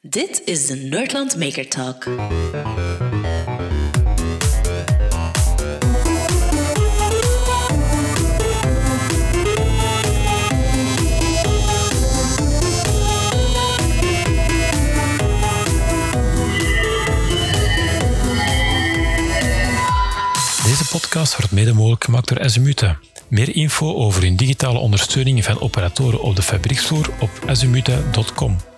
Dit is de Nerdland Maker Talk. Podcast wordt mede mogelijk gemaakt door Azimute. Meer info over hun digitale ondersteuning van operatoren op de fabrieksvloer op azimute.com.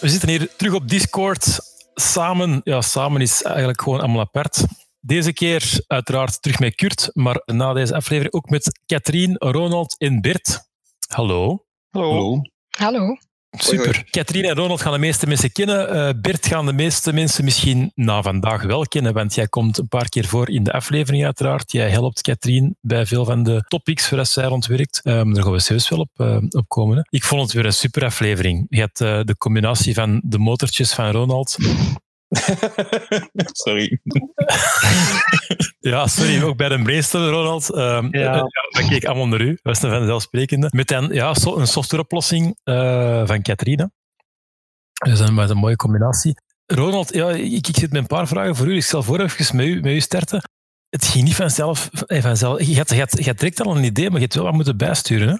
We zitten hier terug op Discord. Samen, ja, samen is eigenlijk gewoon allemaal apart. Deze keer uiteraard terug met Kurt, maar na deze aflevering ook met Katrien, Ronald en Bert. Hallo. Hallo. Hallo. Super. Katrien en Ronald gaan de meeste mensen kennen. Uh, Bert gaan de meeste mensen misschien na vandaag wel kennen, want jij komt een paar keer voor in de aflevering uiteraard. Jij helpt Katrien bij veel van de topics waar zij rondwerkt. Um, daar gaan we zelfs wel op, uh, komen. Hè. Ik vond het weer een super aflevering. Je hebt uh, de combinatie van de motortjes van Ronald sorry. ja, sorry, ook bij de brainstorm, Ronald. Um, ja. ja. dat keek allemaal naar u. Dat was een vanzelfsprekende. Met een, ja, een softwareoplossing uh, van Katrina. Dus dat is een mooie combinatie. Ronald, ja, ik, ik zit met een paar vragen voor u. Ik zal voor even met u, met u starten. Het ging niet vanzelf. vanzelf. Je, had, je, had, je had direct al een idee, maar je hebt wel wat moeten bijsturen. Hè?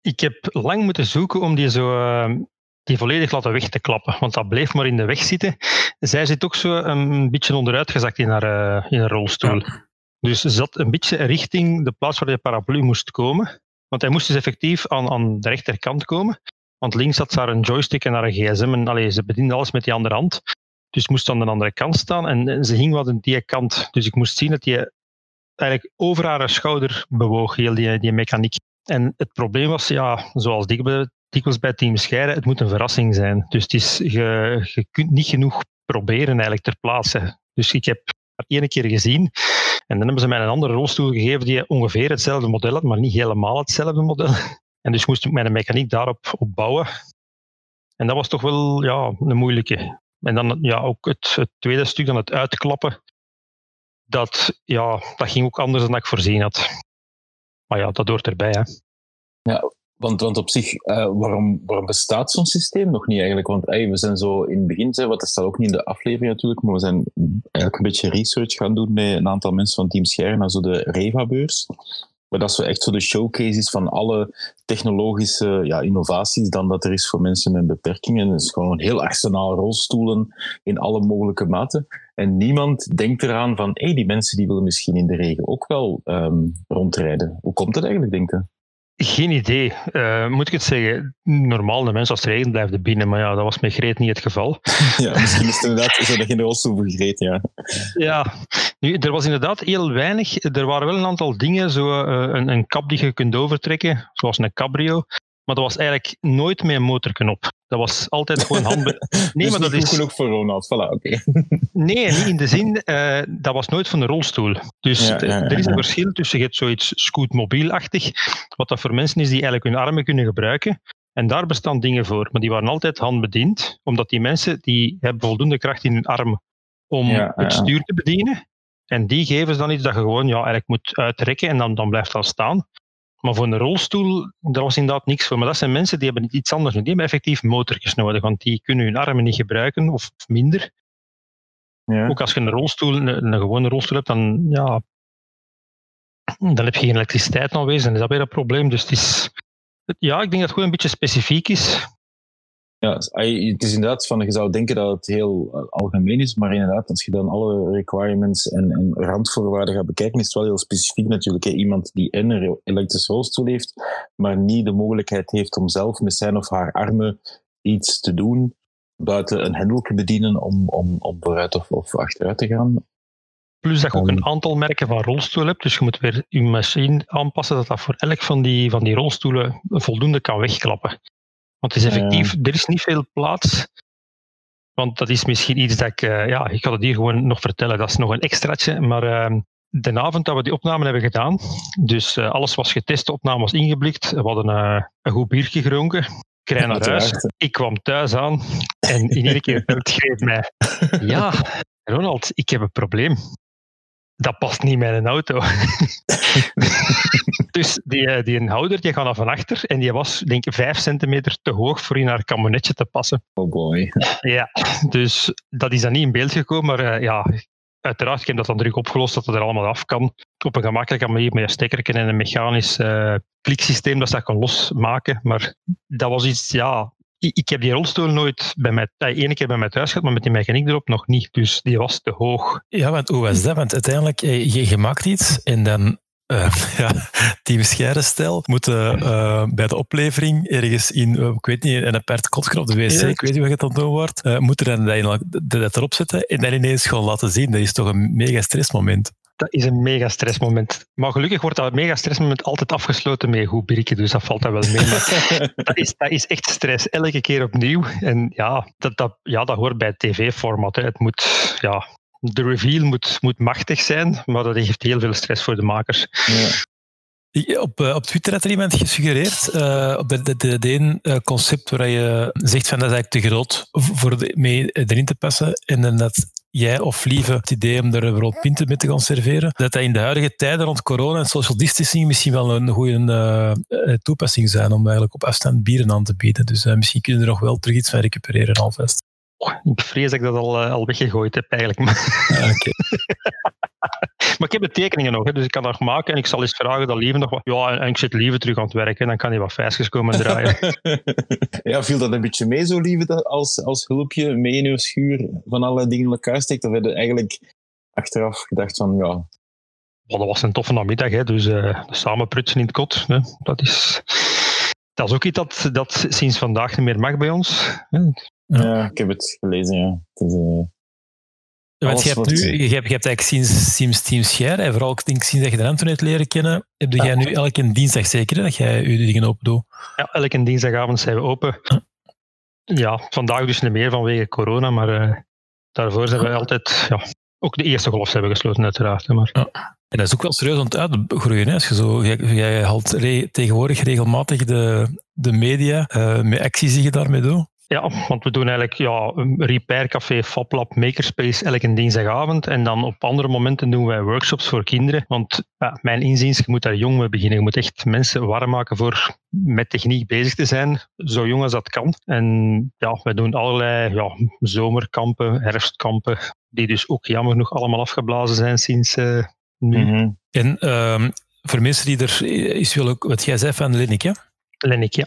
Ik heb lang moeten zoeken om die zo uh, die volledig laten weg te klappen. Want dat bleef maar in de weg zitten. Zij zit ook zo een beetje onderuitgezakt in haar, uh, in haar rolstoel. Dus ze zat een beetje richting de plaats waar de paraplu moest komen. Want hij moest dus effectief aan, aan de rechterkant komen. Want links had ze haar een joystick en haar gsm. En allee, ze bediende alles met die andere hand. Dus moest aan de andere kant staan. En, ze hing wat aan die kant. Dus ik moest zien dat hij eigenlijk over haar schouder bewoog, heel die, die mechaniek. En het probleem was, ja, zoals bij Team Scheiden, het moet een verrassing zijn. Dus het is, je, kunt niet genoeg proberen eigenlijk ter plaatse. Dus ik heb het ene keer gezien en dan hebben ze mij een andere rolstoel gegeven die ongeveer hetzelfde model had, maar niet helemaal hetzelfde model. En dus moest ik mijn mechaniek daarop op bouwen. En dat was toch wel ja, een moeilijke. En dan ja, ook het, het tweede stuk, dan het uitklappen. Dat, ja, dat ging ook anders dan ik voorzien had. Maar ja, dat hoort erbij. Hè. Ja, want, op zich, uh, waarom, waarom bestaat zo'n systeem nog niet eigenlijk? Want we zijn zo in het begin, wat dat staat ook niet in de aflevering natuurlijk, maar we zijn eigenlijk een beetje research gaan doen met een aantal mensen van Team Scherm naar zo de Reva-beurs. Maar dat is zo echt zo de showcases van alle technologische ja, innovaties dan dat er is voor mensen met beperkingen. Het is gewoon een heel arsenaal rolstoelen in alle mogelijke maten. En niemand denkt eraan van, hé, hey, die mensen die willen misschien in de regen ook wel um, rondrijden. Hoe komt dat eigenlijk, denk je? Geen idee. Uh, moet ik het zeggen? Normaal, de mensen als het regent blijven binnen, maar ja, dat was met Greet niet het geval. ja, misschien is het inderdaad zo dat je in de rolstoel voor Greet, ja. Ja, nu, er was inderdaad heel weinig. Er waren wel een aantal dingen, zo uh, een, een kap die je kunt overtrekken, zoals een cabrio. Maar dat was eigenlijk nooit met een motorknop. Dat was altijd gewoon hand. Nee, dus maar dat is genoeg voor Ronald. Voilà, oké. Nee, niet in de zin, uh, dat was nooit van de rolstoel. Dus ja, ja, er is een verschil tussen je hebt zoiets scootmobielachtig, wat dat voor mensen is die eigenlijk hun armen kunnen gebruiken. En daar bestaan dingen voor, maar die waren altijd handbediend, omdat die mensen die hebben voldoende kracht in hun arm om het stuur te bedienen. En die geven ze dan iets dat je gewoon ja, eigenlijk moet uitrekken en dan, dan blijft dat staan. Maar voor een rolstoel, daar was inderdaad niks voor. Maar dat zijn mensen die hebben iets anders nodig. Die hebben effectief motorjes nodig, want die kunnen hun armen niet gebruiken, of minder. Ja. Ook als je een rolstoel, een, een, gewone rolstoel hebt, dan, ja, dan heb je geen elektriciteit aanwezig en is dat weer een probleem. Dus het is, ja, ik denk dat het gewoon een beetje specifiek is. Ja, het is inderdaad van, je zou denken dat het heel eh, algemeen is, maar inderdaad, als je dan alle requirements en, en randvoorwaarden gaat bekijken, is het wel heel specifiek natuurlijk. Hè. Iemand die een elektrische rolstoel heeft, maar niet de mogelijkheid heeft om zelf met zijn of haar armen iets te doen, buiten een hendel te bedienen om, om, om vooruit of, of achteruit te gaan. Plus dat je ook een aantal merken van rolstoel hebt, dus je moet weer je machine aanpassen dat dat voor elk van die, van die rolstoelen voldoende kan wegklappen. Want het is effectief, er is niet veel plaats. Want dat is misschien iets dat ik, uh, ja, ik ga het hier gewoon nog vertellen, dat is nog een extraatje. Maar uh, de avond dat we die opname hebben gedaan, dus uh, alles was getest, de opname was ingeblikt, we hadden een goed biertje gedronken, ik rijd naar huis, ik kwam thuis aan en in één keer belt Greet mij. Ja, Ronald, ik heb een probleem. Dat past niet met een auto. dus die, eh, die houder die gaat naar van achter en die was denk ik vijf centimeter te hoog voor in haar kamonetje te passen. Oh boy. Ja, dus dat is dan niet in beeld gekomen, maar uh, ja, uiteraard, ik heb dat dan terug opgelost dat het er allemaal af kan. Op een gemakkelijke manier met een stekkerken en een mechanisch uh, kliksysteem dat ze dat kan losmaken. Maar dat was iets, ja, ik heb die rolstoel nooit bij mij, eh, één keer bij mij thuis gehad, maar met die mechaniek erop nog niet. Dus die was te hoog. Ja, want hoe was dat? Want uiteindelijk, je, je maakt iets en dan uh, ja, Team Scheidenstel moeten uh, bij de oplevering ergens in, uh, ik weet niet, een apart kotje op de wc, ja. ik weet niet wat het dan doen wordt, moeten dan dat, dat erop zetten en dan ineens gewoon laten zien. Dat is toch een mega stressmoment. Dat is een mega stressmoment. Maar gelukkig wordt dat mega stressmoment altijd afgesloten met goed brieken, dus dat valt dan wel mee. Maar dat, is, dat is echt stress, elke keer opnieuw. En ja, dat, dat, ja, dat hoort bij het tv-format. Het moet, ja, de reveal moet, moet machtig zijn, maar dat geeft heel veel stress voor de makers. Ja. Op, op Twitter had er iemand gesuggereerd, uh, op de, de, de, de een uh, concept waar je zegt van dat is eigenlijk te groot voor de, mee erin te passen en dan dat jij of Lieve het idee om er bijvoorbeeld pinten mee te conserveren, dat dat in de huidige tijden rond corona en social distancing misschien wel een goede uh, toepassing zijn om eigenlijk op afstand bieren aan te bieden. Dus misschien kunnen we er nog wel terug iets van recupereren alvast. Ik vrees dat ik dat al, uh, al weggegooid heb, eigenlijk. Ja, okay. maar ik heb de tekeningen nog, hè, dus ik kan dat maken en ik zal eens vragen dat Lieve nog wat... Ja, en ik zit Lieve terug aan het werken, dan kan hij wat feestjes komen draaien. ja, viel dat een beetje mee, zo Lieve, als, als hulpje mee in uw schuur van alle dingen in elkaar steekt? Of heb je eigenlijk achteraf gedacht van, ja... Dat was een toffe namiddag, hè, dus uh, samen prutsen in het kot, hè, dat is... Dat is ook iets dat, dat sinds vandaag niet meer mag bij ons. Ja, ja ik heb het gelezen, ja. Het is, uh, Want je, hebt nu, je, hebt, je hebt eigenlijk sinds, sinds Team Scher, en vooral ik denk sinds dat je de Antoinette leren kennen, heb ja. jij nu elke dinsdag zeker dat jij je dingen open doet? Ja, elke dinsdagavond zijn we open. Ja, vandaag dus niet meer vanwege corona, maar uh, daarvoor zijn we altijd... Ja, ook de eerste golf hebben we gesloten, uiteraard. Maar. Ja. En dat is ook wel serieus aan het uitgroeien. Als je zo, jij, jij haalt re, tegenwoordig regelmatig de, de media uh, met acties die je daarmee doet. Ja, want we doen eigenlijk ja, een Repair Café, FabLab, Makerspace elke dinsdagavond. En dan op andere momenten doen wij workshops voor kinderen. Want ja, mijn inziens, je moet daar jong mee beginnen. Je moet echt mensen warm maken voor met techniek bezig te zijn, zo jong als dat kan. En ja, wij doen allerlei ja, zomerkampen, herfstkampen, die dus ook jammer genoeg allemaal afgeblazen zijn sinds uh, nu. Mm-hmm. En uh, voor mensen die er is wil ook, wat jij zei van Lennik, hè? Lennik, ja.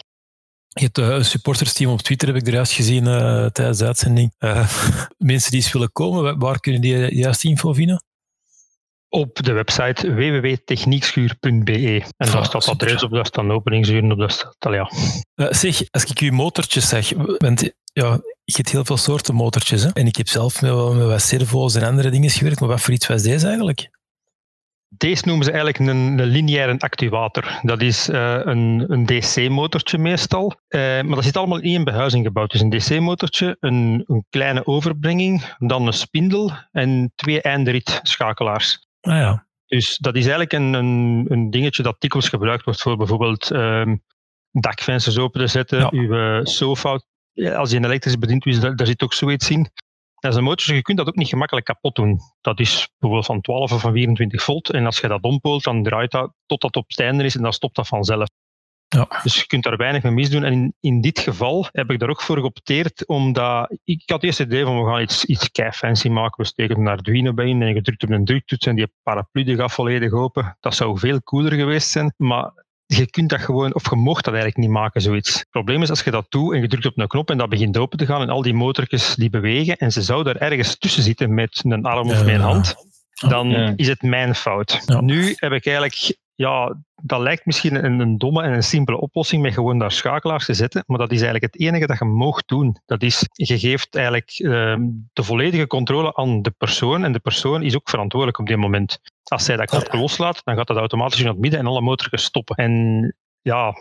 Je hebt een supportersteam op Twitter, heb ik er juist gezien uh, tijdens de uitzending. Uh, mensen die eens willen komen, waar kunnen die juist info vinden? Op de website www.techniekschuur.be. En daar staat adres op, daar staan openingsuren op, daar staat al ja. Zeg, als ik uw motortjes zeg, want ja, je hebt heel veel soorten motortjes. Hè? En ik heb zelf met, met wat servo's en andere dingen gewerkt, maar wat voor iets was deze eigenlijk? Deze noemen ze eigenlijk een, een lineaire actuator. Dat is uh, een, een DC-motortje meestal. Uh, maar dat zit allemaal in een behuizing gebouwd. Dus een DC-motortje, een, een, kleine overbrenging, dan een spindel en twee eindritschakelaars. Ah ja. Dus dat is eigenlijk een, een, een dingetje dat dikwijls gebruikt wordt voor bijvoorbeeld um, dakvensters open te zetten, ja. uw sofa. Als je een elektrisch bedient is, daar, daar zit ook zoiets in. Dat is een motor, je kunt dat ook niet gemakkelijk kapot doen. Dat is bijvoorbeeld van 12 of van 24 volt. En als je dat ompoelt, dan draait dat totdat het op het einde is en dan stopt dat vanzelf. Ja. Dus je kunt daar weinig mee misdoen. En in, in dit geval heb ik daar ook voor geopteerd, omdat ik had eerst het idee van we gaan iets, iets fancy maken. We steken een Arduino bij in en je drukt op een druktoets en die paraplu die gaat volledig open. Dat zou veel cooler geweest zijn. Maar je kunt dat gewoon, of je mocht dat eigenlijk niet maken, zoiets. Het probleem is als je dat doet en je drukt op een knop en dat begint open te gaan en al die motortjes die bewegen en ze zouden er ergens tussen zitten met een arm of met een hand, dan is het mijn fout. Nu heb ik eigenlijk, ja, dat lijkt misschien een, een, domme en een simpele oplossing met gewoon daar schakelaars te zetten, maar dat is eigenlijk het enige dat je mocht doen. Dat is, je geeft eigenlijk uh, de volledige controle aan de persoon en de persoon is ook verantwoordelijk op dit moment. Als zij dat knopje loslaat, dan gaat dat automatisch naar het midden en alle motoren stoppen. En ja,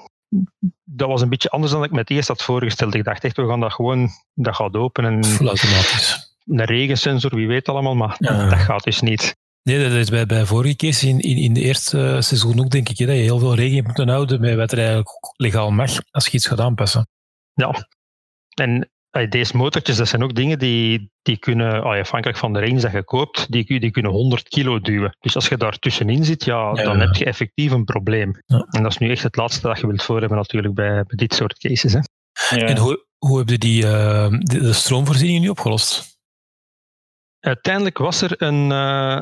dat was een beetje anders dan ik met eerst had voorgesteld. Ik dacht echt, we gaan dat gewoon, dat gaat open. En automatisch. Een regensensor, wie weet allemaal, maar ja. dat gaat dus niet. Nee, dat is bij, bij vorige keer in, in, in de eerste seizoen ook, denk ik, hè, dat je heel veel rekening moet houden met wat er eigenlijk legaal mag als je iets gaat aanpassen. Ja, en deze motortjes, dat zijn ook dingen die, die kunnen, ah, afhankelijk van de range dat je koopt, die, die kunnen 100 kilo duwen. Dus als je daar tussenin zit, ja, Ja, dan ja. heb je effectief een probleem. Ja. En dat is nu echt het laatste dat je wilt voor hebben natuurlijk bij, bij dit soort cases. Hè. Ja. En hoe, hoe heb je die, eh, de, de stroomvoorziening nu opgelost? Uiteindelijk was er een, eh,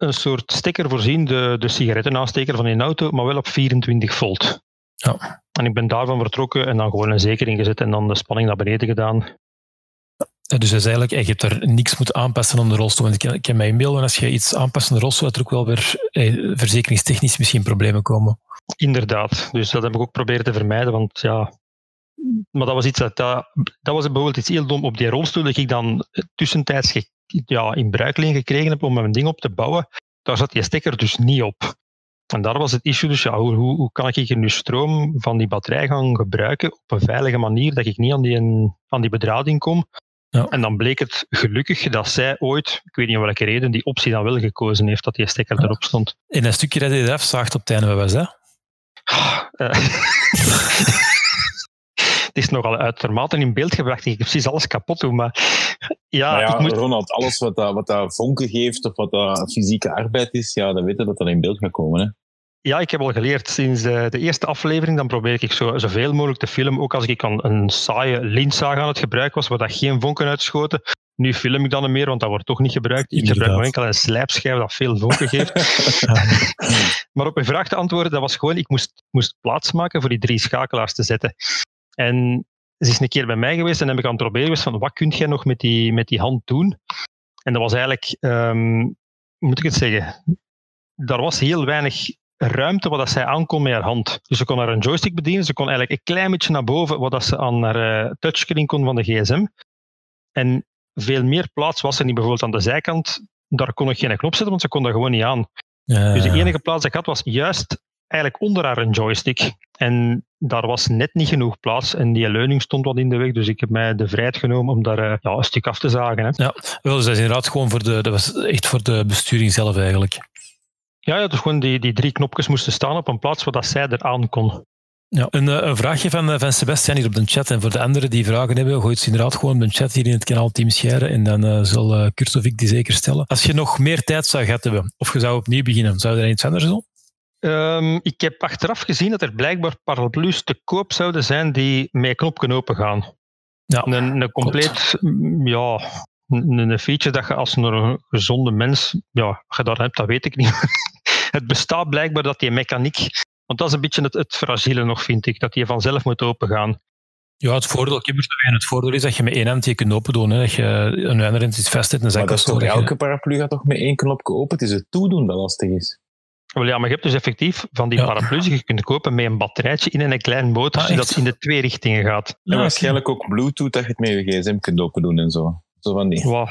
een soort stekker voorzien, de, de sigarettenaansteker van in auto, maar wel op 24 volt. Ja. En ik ben daarvan vertrokken en dan gewoon een zekering gezet en dan de spanning naar beneden gedaan. Dus dat is eigenlijk, eh, je hebt er niks moeten aanpassen aan de rolstoel. Want ik kan mij inbeelden, als je iets aanpast aan de rolstoel, dat er ook wel weer eh, verzekeringstechnisch misschien problemen komen. Inderdaad. Dus dat heb ik ook proberen te vermijden, want ja. Maar dat was iets dat, dat, dat was bijvoorbeeld iets heel dom op die rolstoel dat ik dan tussentijds ja, in bruikleen gekregen heb om mijn ding op te bouwen. Daar zat die stekker dus niet op. En daar was het issue. Dus ja, hoe, hoe, hoe kan ik hier nu stroom van die batterij gaan gebruiken op een veilige manier, dat ik niet aan die, aan die bedrading kom? Ja. En dan bleek het gelukkig dat zij ooit, ik weet niet om welke reden, die optie dan wel gekozen heeft, dat die stekker Ja. erop stond. In een stukje dat je eraf zaagt op het einde, was dat? Eh, het is nogal uitermate in beeld gebracht. Ik heb precies alles kapot doen, maar ja, Maar ja, ik moet, Ronald, alles wat dat, wat dat vonken geeft of wat dat fysieke arbeid is, ja, dan weten dat dat in beeld gaat komen. Hè. ja, ik heb al geleerd sinds de, de eerste aflevering, dan probeer ik zo, zoveel mogelijk te filmen, ook als ik aan een saaie lintzaag aan het gebruiken was, waar dat geen vonken uitschoten. Nu film ik dan niet meer, want dat wordt toch niet gebruikt. Ik gebruik Inderdaad. maar enkel een slijpschijf dat veel vonken geeft. Maar op mijn vraag te antwoorden, dat was gewoon, ik moest, moest plaatsmaken voor die drie schakelaars te zetten. En ze is een keer bij mij geweest en heb ik aan het proberen geweest van, wat kun jij nog met die, met die hand doen? En dat was eigenlijk, hoe moet ik het zeggen, daar was heel weinig ruimte wat dat zij aankon met haar hand. Dus ze kon haar een joystick bedienen, ze kon eigenlijk een klein beetje naar boven wat dat ze aan haar eh, touchscreen kon van de gsm. En veel meer plaats was er niet, bijvoorbeeld aan de zijkant, daar kon ik geen knop zetten, want ze kon daar gewoon niet aan. Ja, Dus de enige plaats dat ik had was juist eigenlijk onder haar een joystick. En daar was net niet genoeg plaats en die leuning stond wat in de weg. Dus ik heb mij de vrijheid genomen om daar eh, ja, een stuk af te zagen. Hè. Wel, dus dat is inderdaad gewoon voor de, dat was echt voor de besturing zelf eigenlijk. Ja, ja, dus gewoon die, die drie knopjes moesten staan op een plaats waar dat zij eraan kon. Ja. Een, eh, een vraagje van, eh, van Sebastian hier op de chat. En voor de anderen die vragen hebben, gooi het ze inderdaad gewoon op de chat hier in het kanaal Team Scheire. En dan eh, zal eh Kurt of ik die zeker stellen. Als je nog meer tijd zou gehad hebben, of je zou opnieuw beginnen, zou je dan iets anders doen? Ehm, ik heb achteraf gezien dat er blijkbaar paraplu's te koop zouden zijn die met een knopje open gaan. Ja, Een, een compleet, mm, ja, een, een feature dat je als een gezonde mens, ja, je dat hebt, dat weet ik niet. het bestaat blijkbaar dat die mechaniek, want dat is een beetje het, het fragiele nog, vind ik, dat die vanzelf moet opengaan. ja het voordeel, er. Het voordeel is dat je met één hand je kunt open doen. Hè. Dat je een andere hand iets vastzet en Maar dat is toch, elke paraplu gaat toch met één knopje open? Het is het toedoen dat lastig is. Wel ja, maar je hebt dus effectief van die Ja. paraplu's die je kunt kopen met een batterijtje in en een klein motor, Ah, zodat het in de twee richtingen gaat. En Ja, waarschijnlijk ook Bluetooth, dat je het met je gsm kunt open doen en zo. Zo van die. Wow.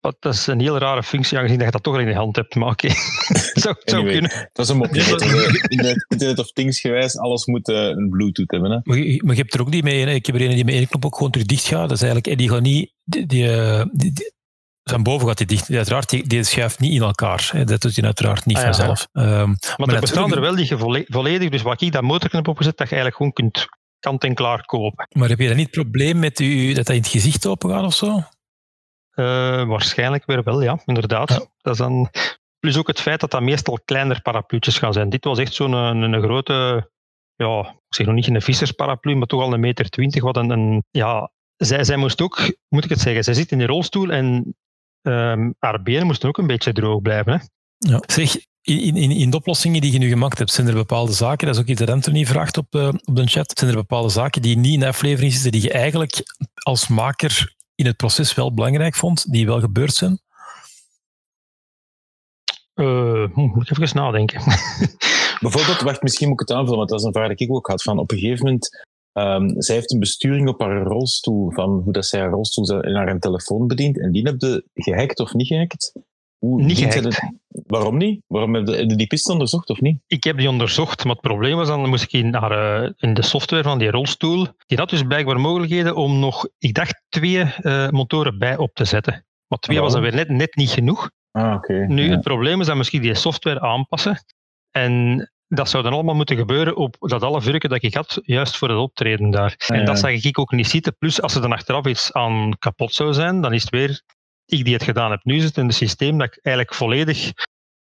Dat dat is een heel rare functie, aangezien dat je dat toch al in de hand hebt. Maar oké, zou, zou Anyway. kunnen. Het was een mopje. Ja, dat we Internet, of Things gewijs, alles moet eh, een Bluetooth hebben. Hè? Maar je, maar je hebt er ook die mee. Hè. Ik heb er een die met één knop ook gewoon terug dicht gaat. Dat is eigenlijk, eh, die gaat niet. Die, die, eh, die- van boven gaat die dicht. Uiteraard, die, die schuift niet in elkaar. Hè. Dat doet hij uiteraard niet Ah, ja. vanzelf. Ehm, Maar, er natuurlijk- bestaan er wel die je volle- volledig, dus wat ik dat motorknop opgezet, dat je eigenlijk gewoon kunt kant en klaar kopen. maar heb je dan niet het probleem met u, dat dat in het gezicht open gaat of zo? Eh, waarschijnlijk weer wel, ja, inderdaad. Ja. Dat is dan... Plus ook het feit dat dat meestal kleiner parapluutjes gaan zijn. Dit was echt zo'n een, een grote, ja, ik zeg nog niet een vissersparaplu, maar toch al een meter twintig. Wat een, een, ja, zij, zij moest ook, moet ik het zeggen, zij zit in de rolstoel en ehm, haar benen moesten ook een beetje droog blijven. Hè. Ja. Zeg, in, in, in de oplossingen die je nu gemaakt hebt, zijn er bepaalde zaken, dat is ook iets dat Anthony vraagt op, eh, op de chat, zijn er bepaalde zaken die niet in de aflevering zitten, die je eigenlijk als maker in het proces wel belangrijk vond, die wel gebeurd zijn? Eh, hm, moet ik even nadenken. Bijvoorbeeld, wacht, misschien moet ik het aanvullen, want dat is een vraag die ik ook had. Van op een gegeven moment, ehm, zij heeft een besturing op haar rolstoel, van hoe dat zij haar rolstoel en haar telefoon bedient. En die heb je gehackt of niet gehackt? Hoe Niet gehackt. Waarom niet? Waarom heb je, heb je die piste onderzocht of niet? Ik heb die onderzocht, maar het probleem was dan, moest ik in, haar, eh, in de software van die rolstoel, die had dus blijkbaar mogelijkheden om nog, ik dacht, twee eh, motoren bij op te zetten. Maar twee was dan weer net, net niet genoeg. Ah, oké. Nu, Ja. het probleem is dat misschien die software aanpassen. En dat zou dan allemaal moeten gebeuren op dat alle vurken dat ik had, juist voor het optreden daar. En dat zag ik ook niet zitten. Plus, als er dan achteraf iets aan kapot zou zijn, dan is het weer ik die het gedaan heb. Nu zit in het systeem dat ik eigenlijk volledig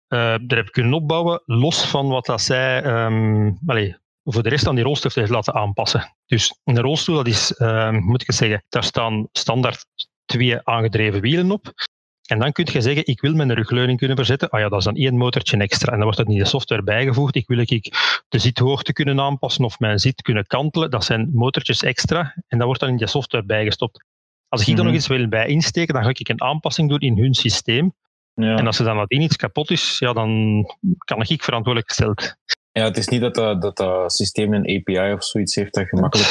uh, er heb kunnen opbouwen, los van wat dat zij um, allez, voor de rest aan die rolstoel heeft laten aanpassen. Dus een rolstoel, dat is, uh, moet ik het zeggen, daar staan standaard twee aangedreven wielen op. En dan kun je zeggen, ik wil mijn rugleuning kunnen verzetten. Ah ja, dat is dan één motortje extra. En dan wordt het niet de software bijgevoegd. Ik wil ik de zithoogte kunnen aanpassen of mijn zit kunnen kantelen. Dat zijn motortjes extra. En dat wordt dan in de software bijgestopt. Als ik mm -hmm. er nog iets wil bij insteken, dan ga ik een aanpassing doen in hun systeem. Ja. En als er dan nadien iets kapot is, ja, dan kan ik verantwoordelijk gesteld. Ja, het is niet dat dat, dat, dat systeem een API of zoiets heeft dat je gemakkelijk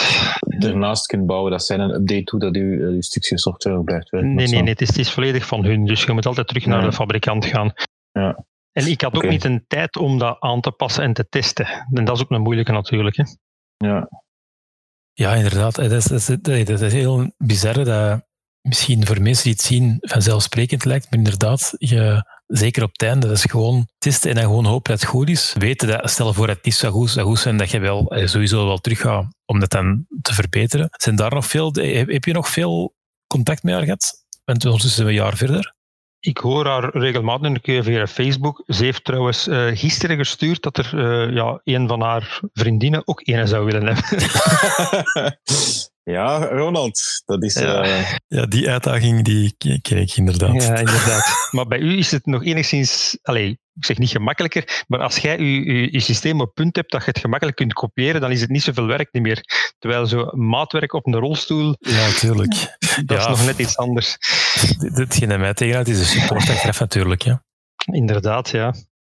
ernaast kunt bouwen. Dat zijn een update toe dat je, je stukje software blijft werken. Nee, nee, nee het, is, het is volledig van hun. Dus je moet altijd terug naar de fabrikant gaan. Ja. En ik had ook niet een tijd om dat aan te passen en te testen. En dat is ook een moeilijke natuurlijk. Hè. Ja. Ja, inderdaad. Dat is, dat is, dat is heel bizar dat misschien voor mensen die het zien vanzelfsprekend lijkt, maar inderdaad, je, zeker op het einde, dat is gewoon testen en dan gewoon hopen dat het goed is. Weten dat, stel voor dat het niet zo goed, zo goed zijn, dat je wel eh, sowieso wel terug gaat om dat dan te verbeteren. Zijn daar nog veel, heb je nog veel contact mee haar gehad? Want ondertussen zijn we een jaar verder. Ik hoor haar regelmatig een keer via Facebook. Ze heeft trouwens uh, gisteren gestuurd dat er uh, ja, een van haar vriendinnen ook een zou willen hebben. Ja, Ronald, dat is... Ja, uh... ja die uitdaging die ken ik inderdaad. Ja, inderdaad. maar bij u is het nog enigszins... Allez, ik zeg niet gemakkelijker, maar als jij je, je, systeem op punt hebt dat je het gemakkelijk kunt kopiëren, dan is het niet zoveel werk niet meer. Terwijl zo maatwerk op een rolstoel... Ja, natuurlijk. Dat ja, is nog net iets anders. Hetgeen mij tegenhoudt is de support natuurlijk. Ja. Inderdaad, ja.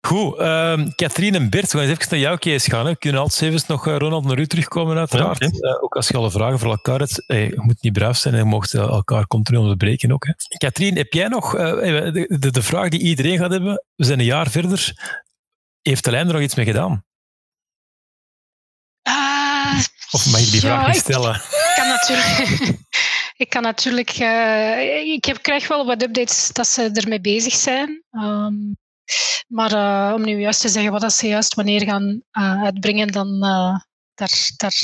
Goed, uh, Katrien en Bert, we gaan eens even naar jouw case gaan. Hè. Kunnen altijd even nog uh, Ronald naar u terugkomen, uiteraard. Ja, okay. uh, ook als je alle vragen voor elkaar hebt. Hey, je moet niet braaf zijn, je mocht elkaar continu onderbreken ook. Hè. Katrien, heb jij nog uh, de, de, de, vraag die iedereen gaat hebben? We zijn een jaar verder. Heeft de lijn er nog iets mee gedaan? of mag je die vraag niet stellen? Ik kan natuurlijk... ik kan natuurlijk... ik heb, krijg wel wat updates dat ze ermee bezig zijn. Um, maar uh, om nu juist te zeggen wat ze juist wanneer gaan uh, uitbrengen, dan uh, daar, daar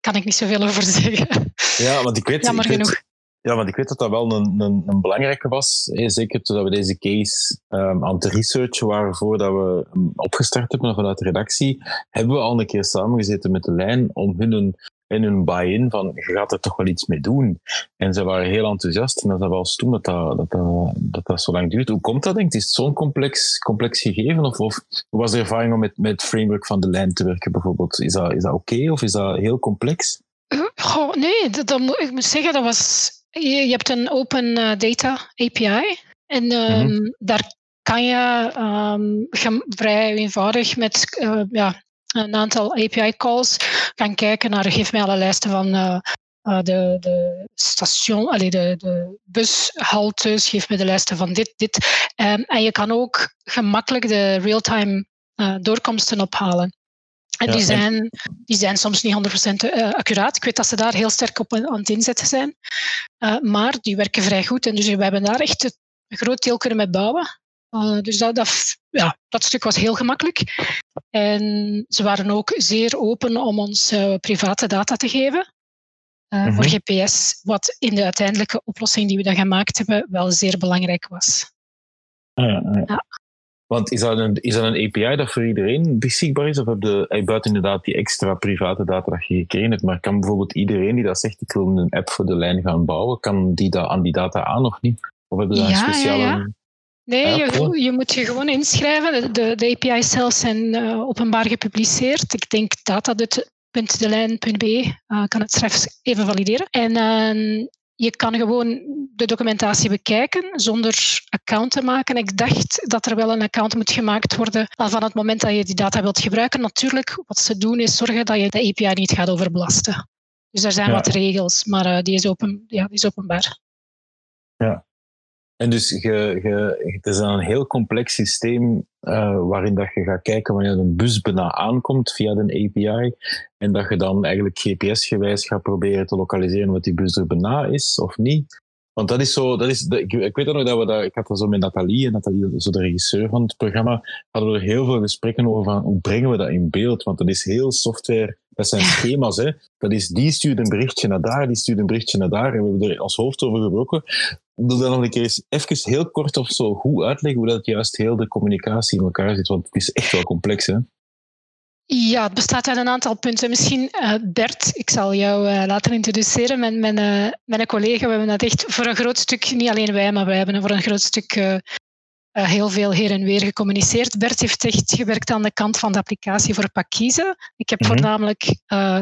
kan ik niet zoveel over zeggen. Ja, want ik weet, Jammer ik genoeg. Weet, ja, want ik weet dat dat wel een, een, een belangrijke was. Zeker toen we deze case um, aan het researchen waren voordat we opgestart hebben vanuit de redactie, hebben we al een keer samengezeten met de lijn om hun een in hun buy-in van je gaat er toch wel iets mee doen. En ze waren heel enthousiast en dat was wel toen dat dat, dat, dat, dat, zo lang duurt. Hoe komt dat, denk je? Is het zo'n complex, complex gegeven? Of, of hoe was de ervaring om met, met het framework van de lijn te werken bijvoorbeeld? Is dat, is dat oké okay, of is dat heel complex? Goh, nee, dat, dat, ik moet zeggen, dat was, je, je hebt een open data API en um, mm -hmm. daar kan je um, vrij eenvoudig met uh, ja, een aantal API-calls gaan kijken naar, geef mij alle lijsten van uh, de, de station, allee, de, de bushaltes, geef me de lijsten van dit, dit. Um, en je kan ook gemakkelijk de real-time uh, doorkomsten ophalen. En, ja, die, zijn, die zijn soms niet 100% uh, accuraat. Ik weet dat ze daar heel sterk op aan het inzetten zijn. Uh, maar die werken vrij goed. En dus we hebben daar echt een groot deel kunnen mee bouwen. Uh, dus dat, dat, ja, dat stuk was heel gemakkelijk. En ze waren ook zeer open om ons uh, private data te geven. Uh, mm -hmm. Voor GPS, wat in de uiteindelijke oplossing die we dan gemaakt hebben, wel zeer belangrijk was. Ah, ja, ja. Want is dat, een, is dat een API dat voor iedereen beschikbaar is? Of heb je buiten inderdaad die extra private data dat je gekregen hebt, maar kan bijvoorbeeld iedereen die dat zegt, ik wil een app voor de lijn gaan bouwen, kan die dat aan die data aan of niet? Of heb je daar ja, een speciale... Ja, Nee, je, je, moet je gewoon inschrijven. De, de API's zelf zijn uh, openbaar gepubliceerd. Ik denk data.delijn.be uh, kan het straks even valideren. En uh, je kan gewoon de documentatie bekijken zonder account te maken. Ik dacht dat er wel een account moet gemaakt worden al van het moment dat je die data wilt gebruiken. Natuurlijk, wat ze doen is zorgen dat je de API niet gaat overbelasten. Dus er zijn ja. wat regels, maar die, is open, ja, die is openbaar. Ja, en dus je, het is een heel complex systeem uh, waarin dat je gaat kijken wanneer een bus bijna aankomt via de API en dat je dan eigenlijk GPS-gewijs gaat proberen te lokaliseren wat die bus er bijna is of niet. Want dat is zo, dat is, de, ik, ik, weet nog dat we dat, ik had dat zo met Nathalie, en Nathalie, zo de regisseur van het programma, hadden we er heel veel gesprekken over van hoe brengen we dat in beeld? Want dat is heel software, dat zijn schema's, hè. Dat is, die stuurt een berichtje naar daar, die stuurt een berichtje naar daar, en we hebben er als hoofd over gebroken. Wil dan nog een keer eens even heel kort of zo goed uitleggen hoe dat juist heel de communicatie in elkaar zit, want het is echt wel complex, hè. Ja, het bestaat uit een aantal punten. Misschien uh, Bert, ik zal jou uh, later introduceren. Met mijn, uh, mijn collega, we hebben dat echt voor een groot stuk, niet alleen wij, maar wij hebben voor een groot stuk heel veel her en weer gecommuniceerd. Bert heeft echt gewerkt aan de kant van de applicatie voor Pakize. Ik heb mm -hmm. voornamelijk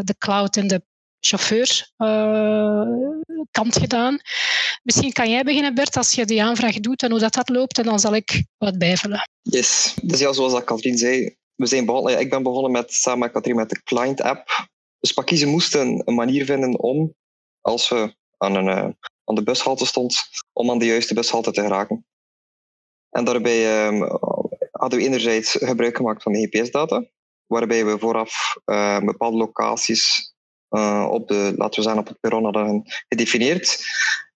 de cloud en de chauffeur kant gedaan. Misschien kan jij beginnen, Bert, als je die aanvraag doet en hoe dat, dat loopt, en dan zal ik wat bijvullen. Yes, dus ja, zoals Katrien zei, we zijn begonnen, ik ben begonnen met, samen met Katrien met de client app. Dus Pakiezen moesten een manier vinden om, als we aan, een, uh, aan de bushalte stond, om aan de juiste bushalte te geraken. En daarbij um, hadden we enerzijds gebruik gemaakt van de GPS-data, waarbij we vooraf uh, bepaalde locaties uh, op de, laten we zeggen, op het perron hadden gedefinieerd.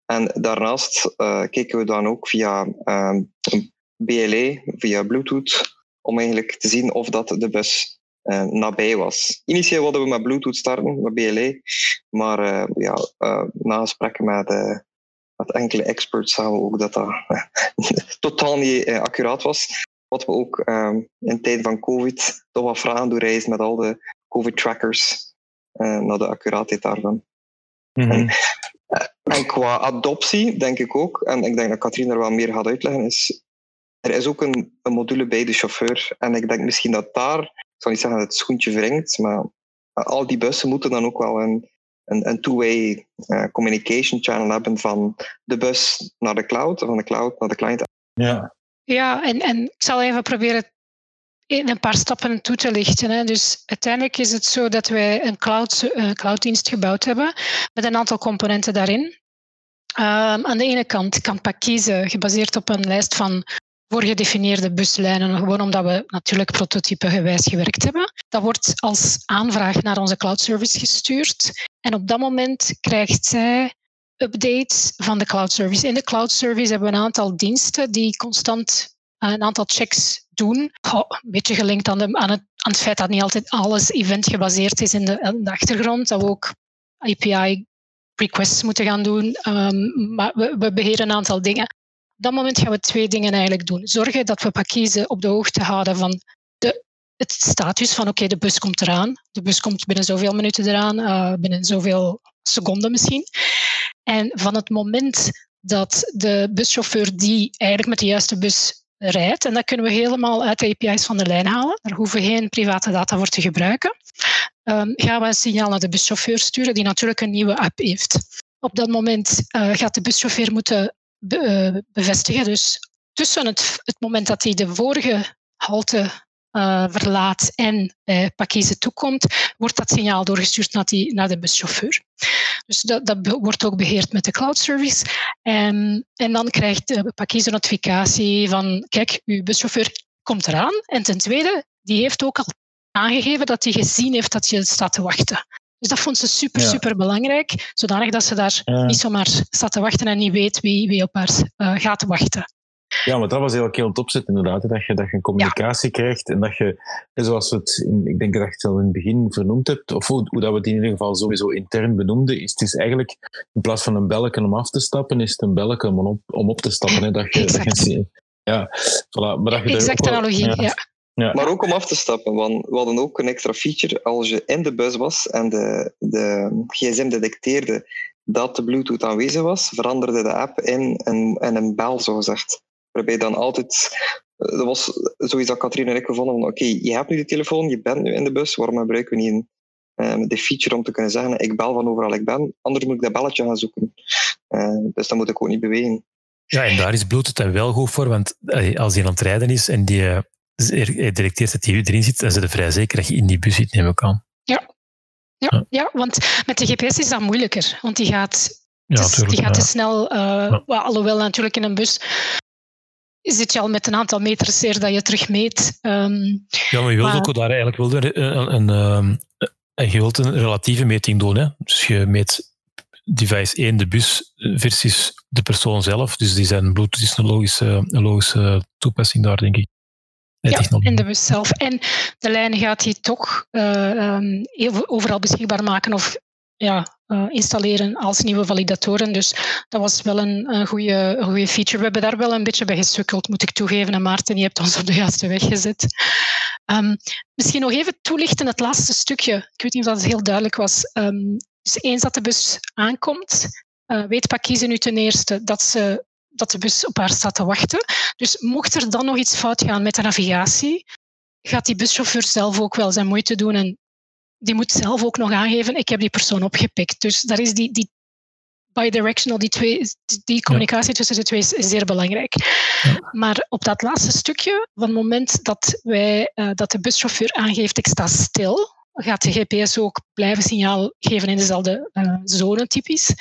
En daarnaast keken we dan ook via een BLE, via Bluetooth, om eigenlijk te zien of dat de bus uh, nabij was. Initieel wilden we met Bluetooth starten, met BLE, maar uh, ja, uh, na gesprekken met, met enkele experts zagen we ook dat dat totaal niet accuraat was. Wat we ook in tijden van COVID toch wat vragen doorreizen met al de COVID-trackers naar de accuraatheid daarvan. Mm -hmm. en, en qua adoptie denk ik ook, en ik denk dat Katrien er wel meer gaat uitleggen, is er is ook een, een, module bij de chauffeur. En ik denk misschien dat daar, ik zal niet zeggen dat het schoentje wringt, maar al die bussen moeten dan ook wel een, een, een two-way uh, communication channel hebben van de bus naar de cloud, van de cloud naar de client. Ja, ja en, en ik zal even proberen in een paar stappen toe te lichten. Hè. Dus uiteindelijk is het zo dat wij een cloud, uh, clouddienst gebouwd hebben met een aantal componenten daarin. Um, aan de ene kant kan PAC kiezen, gebaseerd op een lijst van voorgedefinieerde buslijnen, gewoon omdat we natuurlijk prototype gewijs gewerkt hebben. Dat wordt als aanvraag naar onze cloud service gestuurd. En op dat moment krijgt zij updates van de cloud service. In de cloud service hebben we een aantal diensten die constant eh, een aantal checks doen. Een beetje gelinkt aan, de, aan, het, aan, het, feit dat niet altijd alles event gebaseerd is in de, achtergrond. Dat we ook API requests moeten gaan doen. Um, maar we, we beheren een aantal dingen. Op dat moment gaan we twee dingen eigenlijk doen. Zorgen dat we op de hoogte houden van de, het status van oké, de bus komt eraan. De bus komt binnen zoveel minuten eraan, uh, binnen zoveel seconden misschien. En van het moment dat de buschauffeur die eigenlijk met de juiste bus rijdt, en dat kunnen we helemaal uit de API's van de lijn halen, daar hoeven we geen private data voor te gebruiken, um, gaan we een signaal naar de buschauffeur sturen, die natuurlijk een nieuwe app heeft. Op dat moment uh, gaat de buschauffeur moeten be bevestigen. Dus tussen het, het moment dat hij de vorige halte uh, verlaat en bij Pakize toekomt, wordt dat signaal doorgestuurd naar, die, naar de buschauffeur. Dus dat, dat wordt ook beheerd met de cloud service. En, en dan krijgt de Pakize notificatie van, kijk, uw buschauffeur komt eraan. En ten tweede, die heeft ook al aangegeven dat hij gezien heeft dat je staat te wachten. Dus dat vond ze super, ja. super belangrijk. Zodanig dat ze daar ja. niet zomaar staat te wachten en niet weet wie, wie op haar uh, gaat wachten. Ja, maar dat was heel heel topzet inderdaad. Dat je, dat je een communicatie ja. krijgt en dat je, zoals we het, in, ik denk dat je het al in het begin vernoemd hebt, of hoe, hoe dat we het in ieder geval sowieso intern benoemden, is het is eigenlijk, in plaats van een belletje om af te stappen, is het een belletje om op, om op te stappen. Hè, dat je, exact. Dat je, ja, voilà. Maar dat je exact analogie, ja. Ja. Maar ook om af te stappen, want we hadden ook een extra feature. Als je in de bus was en de, de gsm detecteerde dat de Bluetooth aanwezig was, veranderde de app in een, in een bel, zogezegd. Waarbij dan altijd... Dat was zoiets dat Katrien en ik gevonden van oké, okay, je hebt nu de telefoon, je bent nu in de bus, waarom gebruiken we niet een, um, de feature om te kunnen zeggen ik bel van overal ik ben, anders moet ik dat belletje gaan zoeken. Uh, dus dan moet ik ook niet bewegen. Ja, en daar is Bluetooth dan wel goed voor, want als die aan het rijden is en die dus hij detecteert dat hij erin zit, dan zijn ze vrij zeker dat je in die bus zit, neem ik aan. Ja. Ja, ja. ja want met de GPS is dat moeilijker. Want die gaat, ja, dus, die gaat te snel, uh, ja. alhoewel natuurlijk in een bus zit je al met een aantal meters zeer dat je terug meet. Um, ja, maar je wilt maar, ook daar eigenlijk wel een, een, een, een, je wilt een relatieve meting doen. Hè? Dus je meet device 1, de bus, versus de persoon zelf. Dus die zijn Bluetooth is een logische, een logische toepassing daar, denk ik. Ja, in de bus zelf. En de lijn gaat hij toch uh, um, overal beschikbaar maken of ja, uh, installeren als nieuwe validatoren. Dus dat was wel een, een, goede, goede feature. We hebben daar wel een beetje bij gesukkeld, moet ik toegeven. En Maarten, je hebt ons op de juiste weg gezet. Um, misschien nog even toelichten het laatste stukje. Ik weet niet of dat heel duidelijk was. Um, dus eens dat de bus aankomt, uh, weet Pakise nu ten eerste dat, ze, dat de bus op haar staat te wachten. Dus mocht er dan nog iets fout gaan met de navigatie, gaat die buschauffeur zelf ook wel zijn moeite doen en die moet zelf ook nog aangeven, ik heb die persoon opgepikt. Dus daar is die, die bidirectional, die, twee, die communicatie tussen de twee is zeer belangrijk. Maar op dat laatste stukje, van het moment dat, wij, uh, dat de buschauffeur aangeeft, ik sta stil, gaat de GPS ook blijven signaal geven in dezelfde uh, zone, typisch.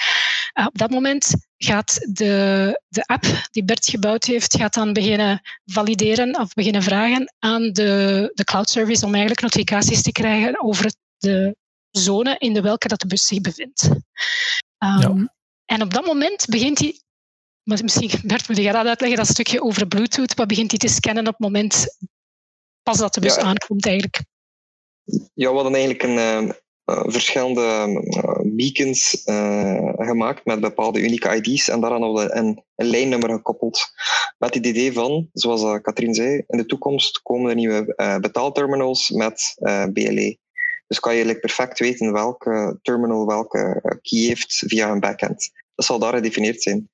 Uh, op dat moment gaat de, de app die Bert gebouwd heeft, gaat dan beginnen valideren of beginnen vragen aan de, de cloud service om eigenlijk notificaties te krijgen over de zone in de welke dat de bus zich bevindt. Um, ja. En op dat moment begint hij, misschien Bert moet je dat uitleggen, dat stukje over Bluetooth, wat begint hij te scannen op het moment pas dat de bus ja. aankomt eigenlijk. Ja, we hadden eigenlijk een, uh, verschillende uh, beacons uh, gemaakt met bepaalde unieke ID's en daaraan hadden een, een lijnnummer gekoppeld. Met het idee van, zoals Katrien zei, in de toekomst komen er nieuwe betaalterminals met BLE. Dus kan je perfect weten welke terminal welke key heeft via een backend. Dat zal daar gedefinieerd zijn.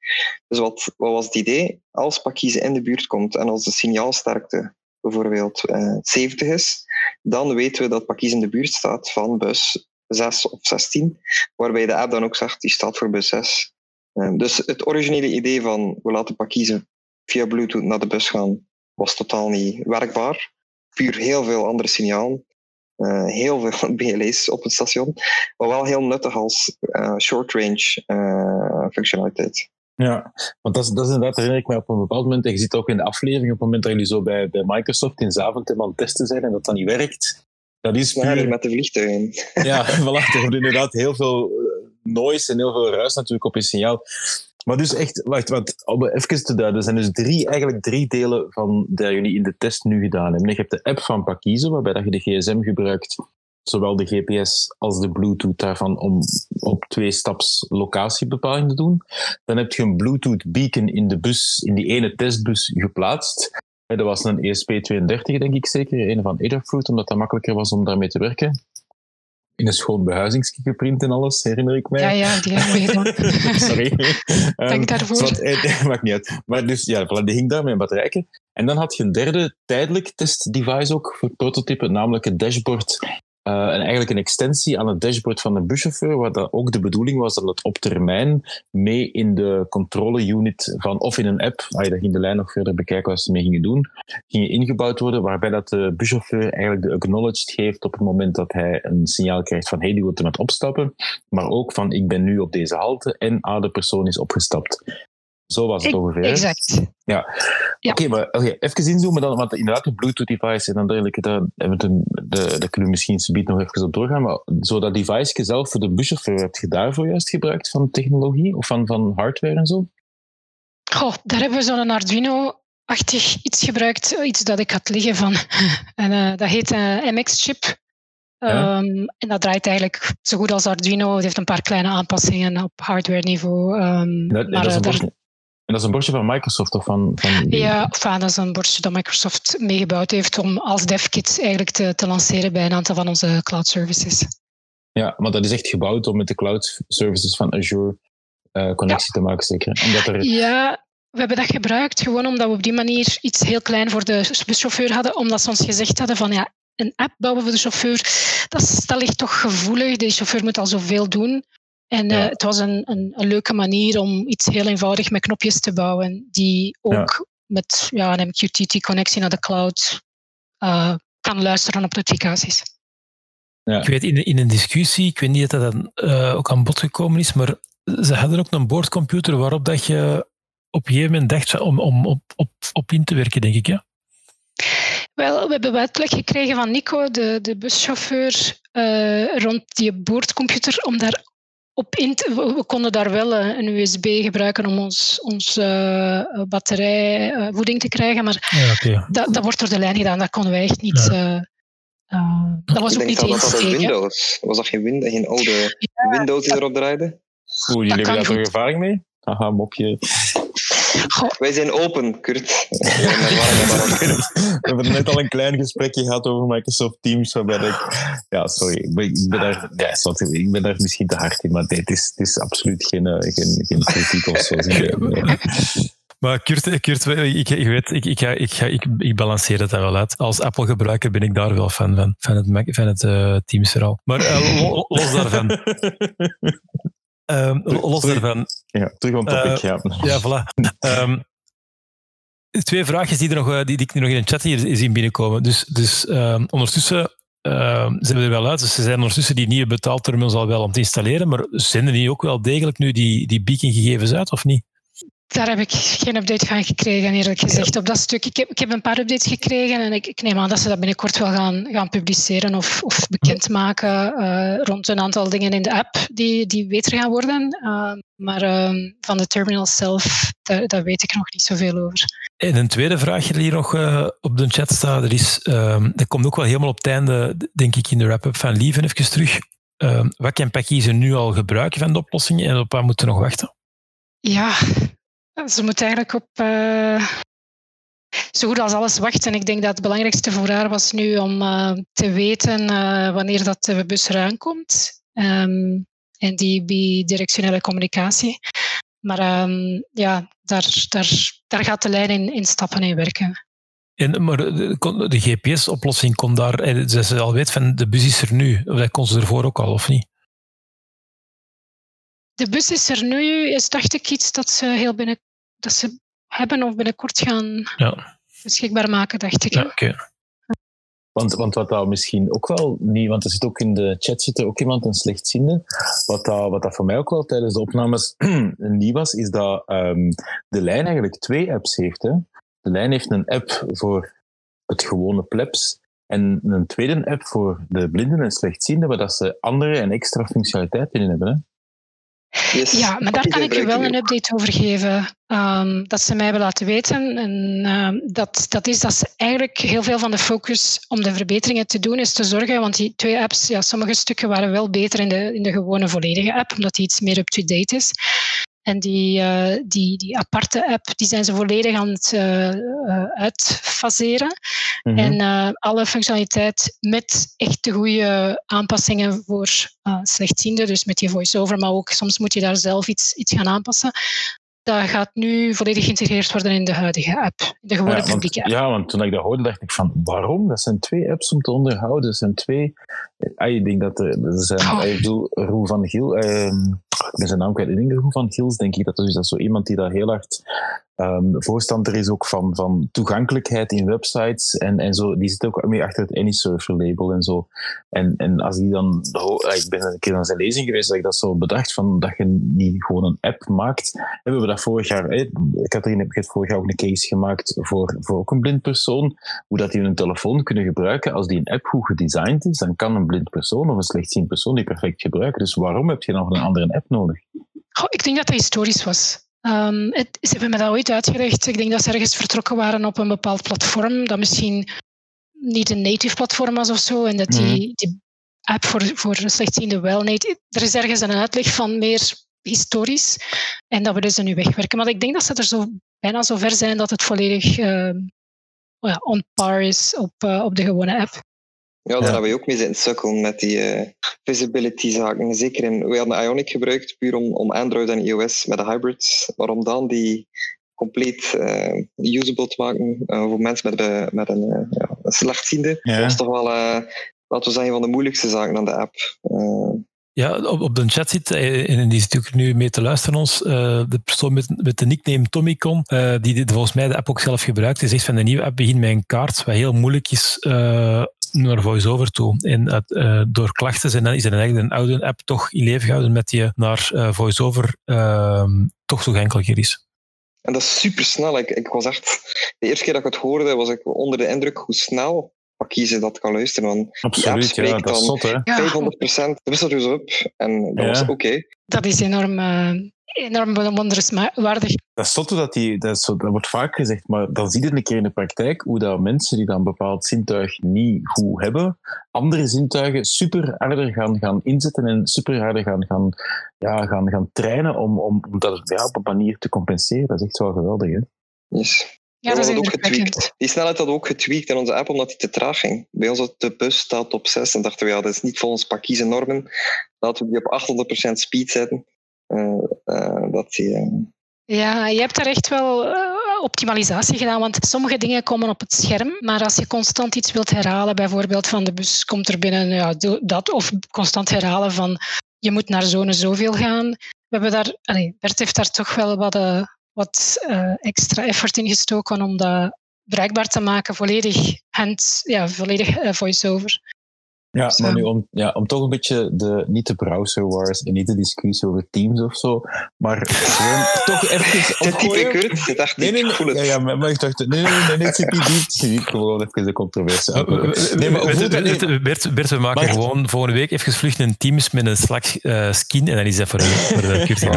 Dus wat, wat was het idee? Als Pakise in de buurt komt en als de signaalsterkte bijvoorbeeld uh, 70 is, dan weten we dat Pakis in de buurt staat van bus 6 of 16, waarbij de app dan ook zegt, die staat voor bus 6. Uh, dus het originele idee van we laten Pakise via Bluetooth naar de bus gaan, was totaal niet werkbaar. Puur heel veel andere signalen. Uh, heel veel BLA's op het station, maar wel heel nuttig als short-range functionaliteit. Ja, want dat is, dat is inderdaad, herinner ik mij op een bepaald moment, en je ziet ook in de aflevering, op het moment dat jullie zo bij, bij Microsoft in Zaventem aan het testen zijn en dat dat niet werkt, dat is puur... met de vliegtuigen. Ja, voilà, er wordt inderdaad heel veel noise en heel veel ruis natuurlijk op je signaal. Maar dus echt, wacht, wat, om even te duiden, er zijn dus drie, eigenlijk drie delen van dat jullie in de test nu gedaan hebben. Je hebt de app van Pakise, waarbij dat je de gsm gebruikt zowel de GPS als de Bluetooth daarvan om op twee staps locatiebepaling te doen. Dan heb je een Bluetooth beacon in de bus, in die ene testbus geplaatst. Dat was een ESP32, denk ik zeker, een van Adafruit, omdat dat makkelijker was om daarmee te werken. In een schoon behuizingskikkerprint en alles, herinner ik mij. Ja, ja, die hebben we gedaan. Sorry. Dank um, daarvoor. Wat, eh, maakt niet uit. Maar dus, ja, die hing daar met een batterijke. En dan had je een derde tijdelijk testdevice ook voor prototype, namelijk het dashboard en eigenlijk een extensie aan het dashboard van de buschauffeur, waar dat ook de bedoeling was dat het op termijn mee in de controle unit van, of in een app, als je dat in de lijn nog verder bekijken wat ze mee gingen doen, gingen ingebouwd worden, waarbij dat de buschauffeur eigenlijk de acknowledged geeft op het moment dat hij een signaal krijgt van hey, die wordt er met opstappen, maar ook van ik ben nu op deze halte en ah, de persoon is opgestapt. Zo was het ongeveer. Exact. Ja. ja. Oké, maar okay, even inzoomen dan, want inderdaad de Bluetooth-device en dan dergelijke, daar, daar, daar kunnen we misschien subiet nog even op doorgaan, maar zo dat device zelf voor de buschauffeur, heb je daarvoor juist gebruikt van technologie of van, van hardware en zo? Goh, daar hebben we zo'n Arduino-achtig iets gebruikt, iets dat ik had liggen van. en uh, dat heet een uh, MX-chip. Ja. Um, en dat draait eigenlijk zo goed als Arduino. Het heeft een paar kleine aanpassingen op hardware niveau. Um, dat, maar, dat is een en dat is een bordje van Microsoft of van... van Ja, enfin, dat is een bordje dat Microsoft meegebouwd heeft om als DevKit eigenlijk te, te lanceren bij een aantal van onze cloud services. Ja, maar dat is echt gebouwd om met de cloud services van Azure uh, connectie ja. te maken, zeker? Omdat er... Ja, we hebben dat gebruikt gewoon omdat we op die manier iets heel klein voor de buschauffeur hadden, omdat ze ons gezegd hadden van ja, een app bouwen voor de chauffeur, dat, dat ligt toch gevoelig. De chauffeur moet al zoveel doen. En ja. uh, het was een, een, een, leuke manier om iets heel eenvoudig met knopjes te bouwen, die ook ja. met ja, een MQTT-connectie naar de cloud uh, kan luisteren op notificaties. Ja. Ik weet in, in een discussie, ik weet niet of dat dan uh, ook aan bod gekomen is, maar ze hadden ook een boordcomputer waarop dat je op een gegeven moment dacht om, om op, op, op in te werken, denk ik, ja? Wel, we hebben uitleg gekregen van Nico, de, de buschauffeur, uh, rond die boordcomputer, om daar op we konden daar wel eh, een USB gebruiken om ons, ons eh, batterijvoeding te krijgen, maar Ja, oké. dat, dat wordt door de lijn gedaan. Dat konden wij echt niet. Ja. eh, eh, dat was Ik ook denk niet dat de dat. Windows. Was dat geen, win geen oude Windows die erop draaide? Oeh, jullie hebben daar toch ervaring mee? Haha, mopje. Goh, Wij zijn open, Kurt. We hebben net al een klein gesprekje gehad over Microsoft Teams, waarbij ik... Ja, sorry. Ik ben, ik ben daar, ja, sorry, ik ben daar misschien te hard in, maar het, is, het is absoluut geen, eh, geen, geen kritiek of zo. Maar Kurt, Kurt ik, ik weet, ik, ik, ga, ik, ga, ik, ik balanceer het daar wel uit. Als Apple-gebruiker ben ik daar wel fan van, van het, Mac- van het eh, Teams-verhaal. Maar eh, lo- los daarvan, ehm, los daarvan, Ja, terug on topic, Eh, ja. Ja, voilà. Ehm, twee vraagjes die, er nog, eh, die, die ik nu nog in de chat hier zien binnenkomen. Dus, dus ehm, ondertussen zijn we er wel uit. Dus er zijn ondertussen die nieuwe betaalterminals al wel om te installeren, maar zenden die ook wel degelijk nu die, die beacon-gegevens uit, of niet? Daar heb ik geen update van gekregen, eerlijk gezegd. Op dat stuk. Ik heb, ik heb een paar updates gekregen en ik, ik neem aan dat ze dat binnenkort wel gaan, gaan publiceren of, of bekendmaken eh, rond een aantal dingen in de app die, die beter gaan worden. Eh, maar ehm, van de terminal zelf, daar, daar weet ik nog niet zoveel over. En een tweede vraag die hier nog eh, op de chat staat, er is, ehm, dat komt ook wel helemaal op het einde, denk ik, in de wrap-up van Lieven even terug. Ehm, wat kan Packie nu al gebruiken van de oplossingen en op wat moeten we nog wachten? Ja, ze moet eigenlijk op eh, zo goed als alles wachten. Ik denk dat het belangrijkste voor haar was nu om eh, te weten eh, wanneer dat de bus eraan komt. Ehm, en die bidirectionele communicatie. Maar ehm, ja, daar, daar, daar gaat de lijn in, in stappen in werken. En, maar de, GPS-oplossing kon daar, ze al weet van de bus is er nu. Of dat kon ze ervoor ook al, of niet? De bus is er nu, is dacht ik iets dat ze heel binnen dat ze hebben of binnenkort gaan Ja, beschikbaar maken, dacht ik. ja oké. Want, want wat dat misschien ook wel niet, want er zit ook in de chat zit er ook iemand een slechtziende. Wat dat, wat dat voor mij ook wel tijdens de opnames niet was, is dat ehm, de lijn eigenlijk twee apps heeft. Hè. De lijn heeft een app voor het gewone plebs en een tweede app voor de blinden en slechtzienden, waar dat ze andere en extra functionaliteiten in hebben. Hè. Yes. Ja, maar daar kan ik je wel een update over geven. ehm, dat ze mij hebben laten weten. En ehm, dat, dat is dat ze eigenlijk heel veel van de focus om de verbeteringen te doen is te zorgen. Want die twee apps, ja, sommige stukken waren wel beter in de, in de gewone volledige app, omdat die iets meer up-to-date is. En die, eh, die, die aparte app, die zijn ze volledig aan het eh, eh, uitfaseren. Mhm. En alle functionaliteit met echt de goede aanpassingen voor slechtzienden, dus met die voice-over, maar ook soms moet je daar zelf iets, iets gaan aanpassen. Dat gaat nu volledig geïntegreerd worden in de huidige app, de gewone Ja, want, publieke app. ja, want toen ik dat hoorde, dacht ik van, waarom? Dat zijn twee apps om te onderhouden. Dat zijn twee... Ah, ik denk dat er, zijn... Oh. Ik bedoel, Roel van Giel... ehm, ik zijn naam kwijt. Ik denk Roel van Giels, denk ik. Dat is, dat zo iemand die daar heel hard ehm, voorstander is ook van, van toegankelijkheid in websites. En, en zo. Die zit ook mee achter het AnySurfer label en zo. En, en als die dan... ah, Ik ben een keer aan zijn lezing geweest, dat ik dat zo bedacht, van dat je niet gewoon een app maakt. En we hebben dat vorig jaar... eh, Catherine heb ik het vorig jaar ook een case gemaakt voor, voor ook een blind persoon. Hoe dat die hun telefoon kunnen gebruiken. Als die een app goed gedesigned is, dan kan een blind persoon of een slechtziend persoon die perfect gebruiken. Dus waarom heb je nog een andere app nodig? Goh, ik denk dat dat historisch was. Ehm, het, ze hebben me dat ooit uitgelegd. Ik denk dat ze ergens vertrokken waren op een bepaald platform, dat misschien niet een native platform was of zo, en dat die, die app voor, voor slechtzienden wel native... Er is ergens een uitleg van meer historisch, en dat willen ze nu wegwerken. Maar ik denk dat ze er zo, bijna zo ver zijn dat het volledig ja, on par is op, eh, op de gewone app. Ja, daar Ja. hebben we ook mee zitten sukkelen met die eh, visibility-zaken. Zeker in, we hadden Ionic gebruikt puur om, om Android en iOS met de hybrids. Maar om dan die compleet eh, usable te maken eh, voor mensen met, met een, eh, ja, een slechtziende, Ja. was toch wel, eh, laten we zeggen, van de moeilijkste zaken aan de app. Eh, Ja, op, op de chat zit, en die zit natuurlijk nu mee te luisteren ons, eh, de persoon met, met de nickname Tommycon, eh, die dit volgens mij de app ook zelf gebruikt. Die zegt van de nieuwe app begint met een kaart, wat heel moeilijk is eh, naar VoiceOver toe. En eh, door klachten zijn, dan is er eigenlijk een oude app toch in leven gehouden met die naar eh, VoiceOver ehm, toch toegankelijker is. En dat is super snel. Ik, ik was echt, de eerste keer dat ik het hoorde, was ik onder de indruk hoe snel kiezen dat kan luisteren. Want Absoluut, ja, dat is zot, hè? Ja, 500 procent, dat wist er dus op. En dat Ja. was oké. dat is enorm, uh, enorm bewonderenswaardig. Dat is zotte dat die, dat, is zo, dat wordt vaak gezegd, maar dan zie je een keer in de praktijk hoe dat mensen die dan een bepaald zintuig niet goed hebben, andere zintuigen super harder gaan, gaan inzetten en super harder gaan, gaan, ja, gaan, gaan trainen om, om, om dat ja, op een manier te compenseren. Dat is echt wel geweldig. Hè? Yes. Ja, dat is ook getweakt. Die snelheid had ook getweakt in onze app omdat die te traag ging. Bij ons de bus staat op 6 en dachten we, ja, dat is niet volgens Pakize normen. Laten we die op 800% speed zetten. Uh, uh, dat. Ja, je hebt daar echt wel optimalisatie gedaan, want sommige dingen komen op het scherm, maar als je constant iets wilt herhalen, bijvoorbeeld van de bus komt er binnen ja, dat, of constant herhalen van je moet naar zone zoveel gaan. We hebben daar, allez, Bert heeft daar toch wel wat wat extra effort ingestoken om dat bereikbaar te maken, volledig, hand, ja, volledig uh, voice-over. Ja, dus, maar nu om, ja, om toch een beetje de, niet de browser wars en niet de discussie over Teams of zo, maar gewoon toch even opgooien. Dit type dacht nee, nee, nee, ja, ja, maar ik dacht, nee, nee, nee, nee, zit niet gewoon even de controverse. Nee, maar Bert, Bert, Bert, we maken gewoon volgende week even vlucht in Teams met een Slack uh, skin en dan is dat voor, voor de cursus.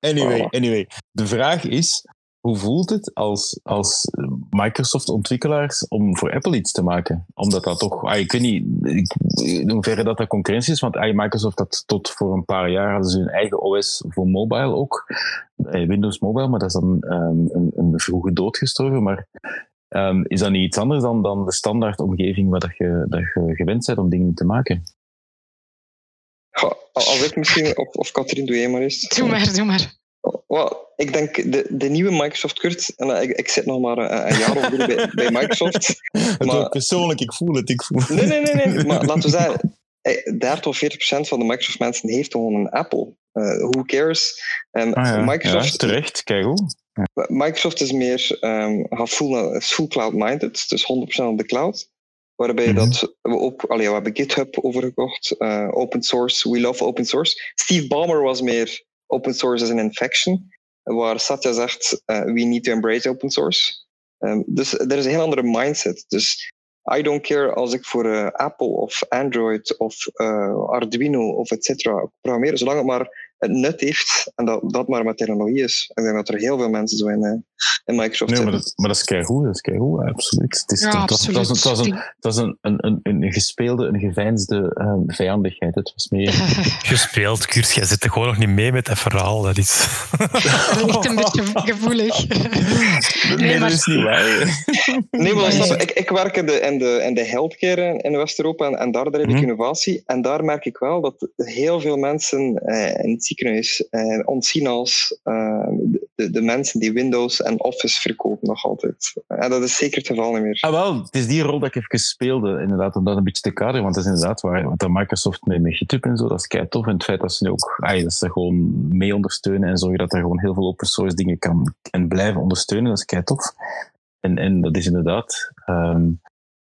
Anyway, anyway, de vraag is, hoe voelt het als, als Microsoft-ontwikkelaars om voor Apple iets te maken? Omdat dat toch, ah, ik weet niet in hoeverre dat dat concurrentie is, want ah, Microsoft had tot voor een paar jaar hadden ze hun eigen OS voor mobile ook, eh, Windows Mobile, maar dat is dan um, een, een vroege dood gestorven. Maar um, is dat niet iets anders dan, dan de standaard omgeving waar dat je, dat je gewend bent om dingen te maken? als ik misschien, of, of Katrien, doe jij maar eens. Doe maar, doe maar. Well, ik denk de, de nieuwe Microsoft Kurt, en eh, ik, ik zit nog maar een, een jaar of bij, bij Microsoft. maar, persoonlijk, ik voel het. Ik voel het. Nee, nee, nee, nee. Maar laten we zeggen, 30 eh, of 40 procent van de Microsoft mensen heeft gewoon een Apple. Uh, who cares? En ah, ja. Microsoft, ja, terecht, kijk hoe. Microsoft is meer um, full, full cloud-minded, dus 100% op de cloud. Waarbij mm -hmm. dat we ook, allee, we hebben GitHub overgekocht, uh, open source, we love open source. Steve Ballmer was meer open source is an infection, waar Satya zegt, uh, we need to embrace open source. Um, dus er is een heel andere mindset. Dus I don't care als ik voor uh, Apple of Android of uh, Arduino of et cetera programmeer, zolang het maar het nut heeft en dat dat maar met technologie is. Ik denk dat er heel veel mensen zo in, uh, in Microsoft nee, maar dat, maar dat is keigoed, dat is keigoed, absoluut. Het is, ja, dat, absoluut. Dat, dat, is een, dat is een, een, een, een gespeelde, een geveinsde um, vijandigheid. Het was meer... Gespeeld, Kurt, jij zit er gewoon nog niet mee met dat verhaal. Dat is... dat een beetje gevoelig. nee, nee maar... dat is niet waar. nee, maar snap, ik, ik werk in de, in de, in de healthcare in West-Europa en, en daar drijf ik mm -hmm. innovatie. En daar merk ik wel dat heel veel mensen eh, in ziekenhuis eh, ontzien als uh, de, de, mensen die Windows en Office verkopen nog altijd. En dat is zeker het geval niet meer. Ah, wel, het is die rol dat ik even speelde, inderdaad, om dat een beetje te kaderen. Want dat is inderdaad waar, want Microsoft met, met en zo, dat is kei tof. En het feit dat ze nu ook dat ze gewoon mee ondersteunen en zorgen dat er gewoon heel veel open source dingen kan en blijven ondersteunen, dat is kei tof. En, en dat is inderdaad um,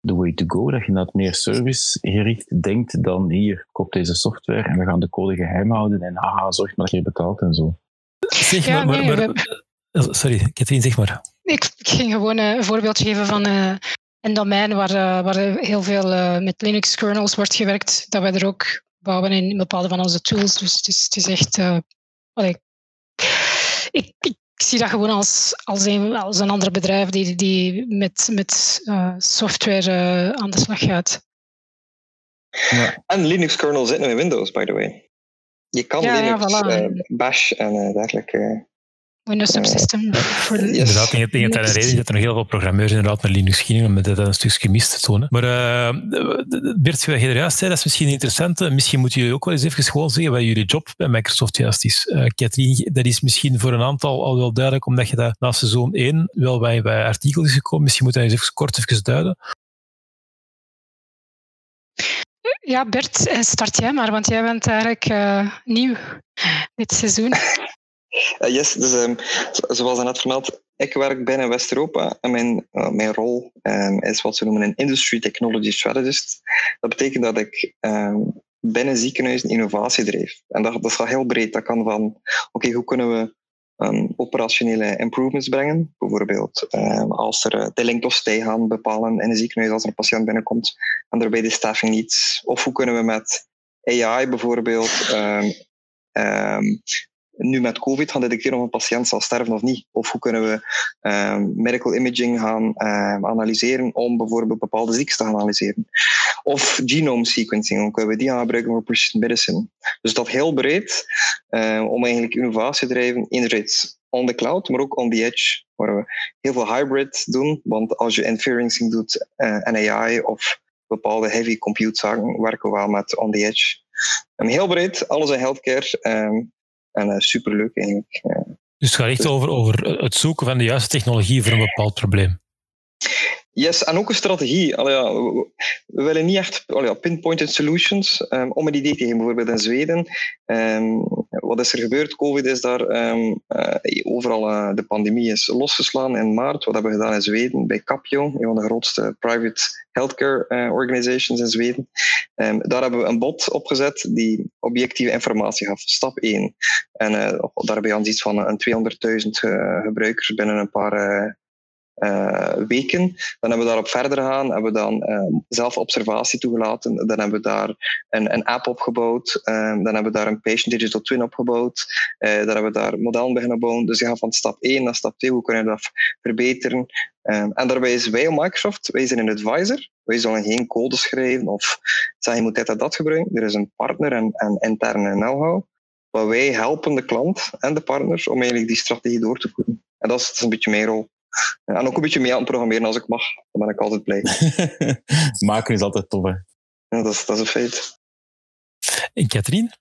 the way to go, dat je inderdaad meer servicegericht denkt dan hier, koop deze software en we gaan de code geheim houden en haha, zorg maar dat je betaalt en zo. Zeg maar, maar, maar, sorry, Katrien, zeg maar. Ik, ik ging gewoon een voorbeeld geven van uh, een domein waar, uh, waar heel veel uh, met Linux kernels wordt gewerkt, dat wij er ook bouwen in bepaalde van onze tools. Dus het is, het is echt... Allee, ik, ik, zie dat gewoon als, als, een, als een ander bedrijf die, die met, met software aan de slag gaat. Ja. En Linux kernel zit nu in Windows, by the way. Je kan ja, Linux, ja, voilà. uh, Bash en uh, dergelijke. Windows Subsystem. Voor yes. Inderdaad, ik denk dat de reden dat er nog heel veel programmeurs inderdaad naar Linux gingen, om dat een stukje mis te tonen. Maar uh, Bert, wat je juist zei, dat is misschien interessant. Misschien moeten jullie ook wel eens even gewoon zeggen wat jullie job bij Microsoft juist is. Uh, Katrien, dat is misschien voor een aantal al wel duidelijk, omdat je dat na seizoen 1 wel bij, bij artikel is gekomen. Misschien moet je dat eens even kort even duiden. Ja, Bert, eh, start jij maar, want jij bent eigenlijk uh, nieuw dit seizoen. Uh, yes, dus um, zoals net vermeld, ik werk binnen West-Europa en mijn, uh, mijn rol um, is wat ze noemen een Industry Technology Strategist. Dat betekent dat ik um, binnen ziekenhuizen innovatie drijf. En dat, dat wel heel breed. Dat kan van, oké, hoe kunnen we operationele improvements brengen. Bijvoorbeeld als er uh, de lengte gaan bepalen in een ziekenhuis als er een patiënt binnenkomt en daarbij de staffing niet. Of hoe kunnen we met AI bijvoorbeeld ehm, nu met COVID gaan detecteren of een patiënt zal sterven of niet. Of hoe kunnen we um, medical imaging gaan um, analyseren om bijvoorbeeld bepaalde ziektes te analyseren. Of genome sequencing, hoe kunnen we die gaan gebruiken voor precision medicine. Dus dat heel breed uh, om eigenlijk innovatie te drijven, enerzijds on the cloud, maar ook on the edge, waar we heel veel hybrid doen. Want als je inferencing doet uh, en AI of bepaalde heavy compute zaken, werken we wel met on the edge. Heel breed, alles in healthcare. En uh, superleuk eigenlijk. Dus het gaat echt dus, over, over het zoeken van de juiste technologie voor een bepaald probleem. Yes, en ook een strategie. Allee, ja, we, we, willen niet echt allee, ja, pinpointed solutions. Um, om een idee te geven, bijvoorbeeld in Zweden. Um, wat is er gebeurd? Covid is daar um, uh, overal. Uh, de pandemie is losgeslaan in maart. Wat hebben we gedaan in Zweden? Bij Capio, een van de grootste private healthcare uh, organizations in Zweden. daar hebben we een bot opgezet die objectieve informatie gaf. Stap 1. En daar hebben we iets van een 200.000 gebruikers binnen een paar uh, weken. Dan hebben we daarop verder gegaan, hebben we dan uh, zelf observatie toegelaten. Dan hebben we daar een, een app opgebouwd. Uh, dan hebben we daar een patient digital twin opgebouwd. dan hebben we daar modellen beginnen bouwen. Dus je gaat van stap 1 naar stap 2. Hoe kunnen we dat verbeteren? en daarbij is wij Microsoft, wij zijn een advisor. Wij zullen geen code schrijven of zeggen je moet dit en dat gebruiken. Er is een partner en, en interne know-how. Maar wij helpen de klant en de partners om eigenlijk die strategie door te voeren. En dat is, dat is een beetje mijn rol. En ook een beetje mee aan het programmeren als ik mag. Dan ben ik altijd blij. Maken is altijd tof, hè? Ja, dat is, dat is een feit. En Katrien?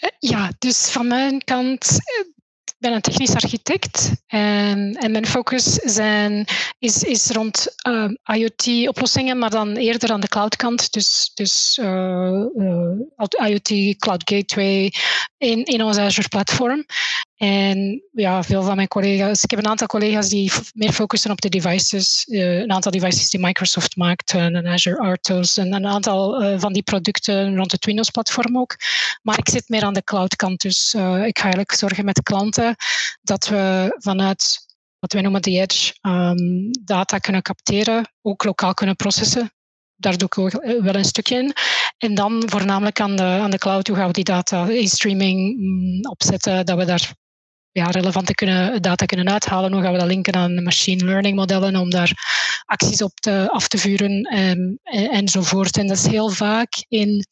Eh, ja, dus van mijn kant eh, ik ben een technisch architect en, en mijn focus zijn, is, is rond uh, IoT-oplossingen, maar dan eerder aan de cloudkant. Dus, dus uh, uh, IoT Cloud Gateway in, in ons Azure-platform. En ja, veel van mijn collega's, ik heb een aantal collega's die meer focussen op de devices. Uh, een aantal devices die Microsoft maakt, en Azure RTOS en een aantal uh, van die producten rond het Windows-platform ook. Maar ik zit meer aan de cloud-kant, dus ik ga eigenlijk zorgen met klanten dat we vanuit wat wij noemen de edge um, data kunnen capteren, ook lokaal kunnen processen. Daar doe ik wel een stukje in. En dan voornamelijk aan de, aan de cloud, hoe gaan we die data in streaming mm, opzetten, dat we daar ja, relevante kunnen, data kunnen uithalen. Hoe gaan we dat linken aan machine learning modellen om daar acties op te, af te vuren en, en, enzovoort. En dat is heel vaak in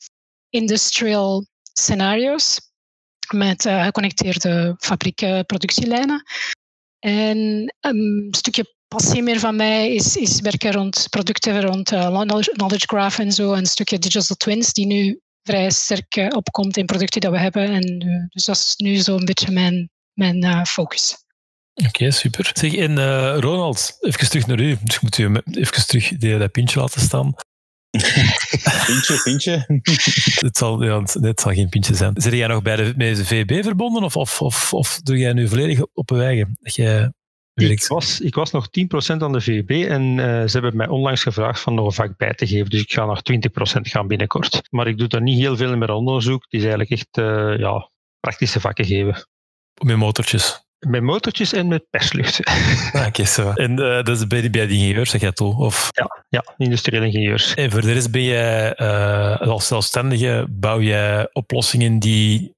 industrial scenario's met uh, geconnecteerde fabrieken, productielijnen. En een stukje passie meer van mij is, is werken rond producten, rond uh, knowledge graph en zo. Een stukje digital twins die nu vrij sterk uh, opkomt in producten dat we hebben. En, dus dat is nu zo'n beetje mijn mijn uh, focus. Oké, okay, super. Zeg, en uh, Ronald, even terug naar u. Dus ik moet u even terug die, dat pintje laten staan. pintje, pintje. het, zal, ja, het zal geen pintje zijn. Zit jij nog bij de, met de VB verbonden of, of, of, of doe jij nu volledig op een wijgen? ik was, ik was nog 10% aan de VB en uh, ze hebben mij onlangs gevraagd van nog een vak bij te geven. Dus ik ga nog 20% gaan binnenkort. Maar ik doe daar niet heel veel meer onderzoek. Het is eigenlijk echt uh, ja, praktische vakken geven. Met motortjes? Met motortjes en met perslucht. Ah, zo. En uh, dat is bij, bij de ingenieurs, zeg jij toe? Of? Ja, ja, industriële ingenieurs. En voor de rest ben je uh, als zelfstandige, bouw je oplossingen die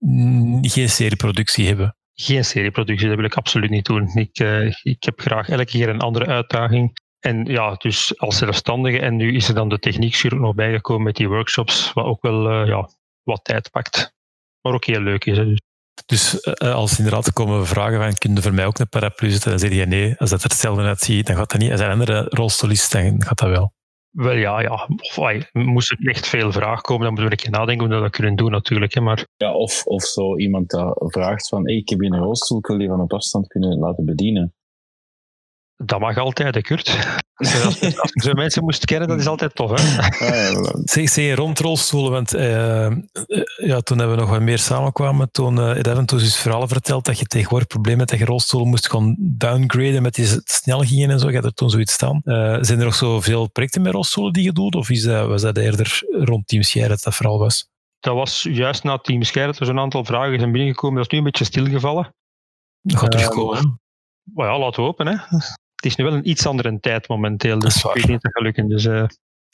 geen serieproductie hebben? Geen serieproductie, dat wil ik absoluut niet doen. Ik, uh, ik heb graag elke keer een andere uitdaging. En ja, dus als zelfstandige. En nu is er dan de techniek nog bijgekomen met die workshops, wat ook wel ja, wat tijd pakt. Maar ook heel leuk is. Dus uh, als inderdaad komen vragen van, kun je voor mij ook een paraplu zetten? Dan zeg je nee. Als dat er hetzelfde uitziet, dan gaat dat niet. Als er andere rolstoelist, dan gaat dat wel. Wel ja, ja. Of, ay, moest er echt veel vragen komen, dan moeten we een keer nadenken hoe we dat kunnen doen natuurlijk. Hè, maar... Ja, of, of zo iemand dat vraagt van, hey, ik heb hier een rolstoel, ik wil die van op afstand kunnen laten bedienen. Dat mag altijd, hè, Kurt. Als, als je zo mensen moest kennen, dat is altijd tof. Hè? zeg, zeg rond rolstoelen, want uh, ja, toen hebben we nog wat meer samenkwamen, toen uh, Evan toen dus verhalen verteld dat je tegenwoordig problemen met dat je rolstoelen moest gewoon downgraden met die snel gingen en zo. Je had er toen zoiets staan. Uh, zijn er nog zoveel projecten met rolstoelen die je doet, of is dat, was dat eerder rond Team Scheir dat dat vooral was? Dat was juist na Team Scheir dat er zo'n aantal vragen zijn binnengekomen. Dat is nu een beetje stilgevallen. Dat gaat terugkomen. Maar ja, laten we hopen. Hè het is nu wel een iets andere tijd momenteel. Dus ik weet niet of dat gaat lukken. Dus, uh, Uh,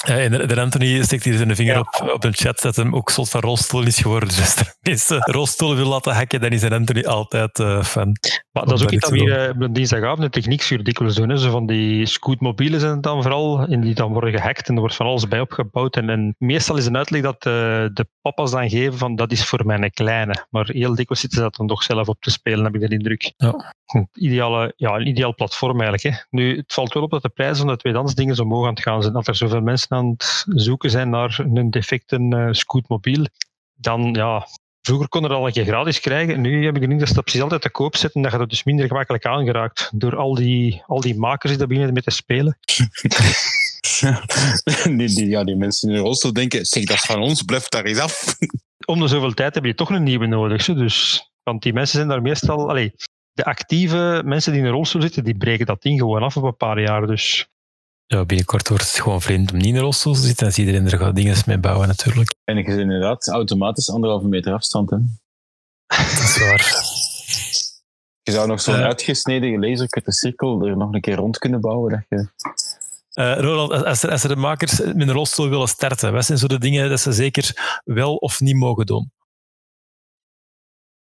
en de, Anthony steekt hier zijn vinger Ja. op, op de chat dat hem ook soort van rolstoel is geworden. Dus als mensen rolstoelen wil laten hacken, dan is een Anthony altijd eh, fan. Maar dat is ook iets dat we hier eh, op dinsdagavond de techniekschuur dikwijls doen. Hè. Zo van die scootmobielen zijn het dan vooral, en die dan worden gehackt en er wordt van alles bij opgebouwd. En, en meestal is een uitleg dat eh, de papa's dan geven van dat is voor mijn kleine. Maar heel dikwijls zitten ze dat dan toch zelf op te spelen, heb ik de indruk. Ja. Een, ideale, ja, een ideaal platform eigenlijk. Hè. Nu, het valt wel op dat de prijzen van de tweedehands dingen zo omhoog aan het gaan zijn. Dat er zoveel mensen aan het zoeken zijn naar een defecte eh, scootmobiel. Dan, ja, Vroeger kon er al een keer gratis krijgen. Nu heb ik de indruk dat ze dat precies altijd te koop zetten. Dat je dat dus minder gemakkelijk aangeraakt. Door al die, al die makers die daar beginnen met te spelen. die, die, ja, die mensen in de rolstoel denken, zeg dat is van ons, blijf daar eens af. Om de zoveel tijd heb je toch een nieuwe nodig. zo. Dus, want die mensen zijn daar meestal... Allee, de actieve mensen die in een rolstoel zitten, die breken dat ding gewoon af op een paar jaar. Dus Ja, binnenkort wordt het gewoon vreemd om niet in een rolstoel te zitten. Dan zie iedereen er gaat dingen mee bouwen natuurlijk. En je zit inderdaad automatisch anderhalve meter afstand. Hè. Dat is waar. Je zou nog zo'n Eh. uitgesneden lasercutte cirkel er nog een keer rond kunnen bouwen. Dat je... Eh, Roland, als- als er, als er de makers met een rolstoel willen starten, wat zijn zo de dingen dat ze zeker wel of niet mogen doen?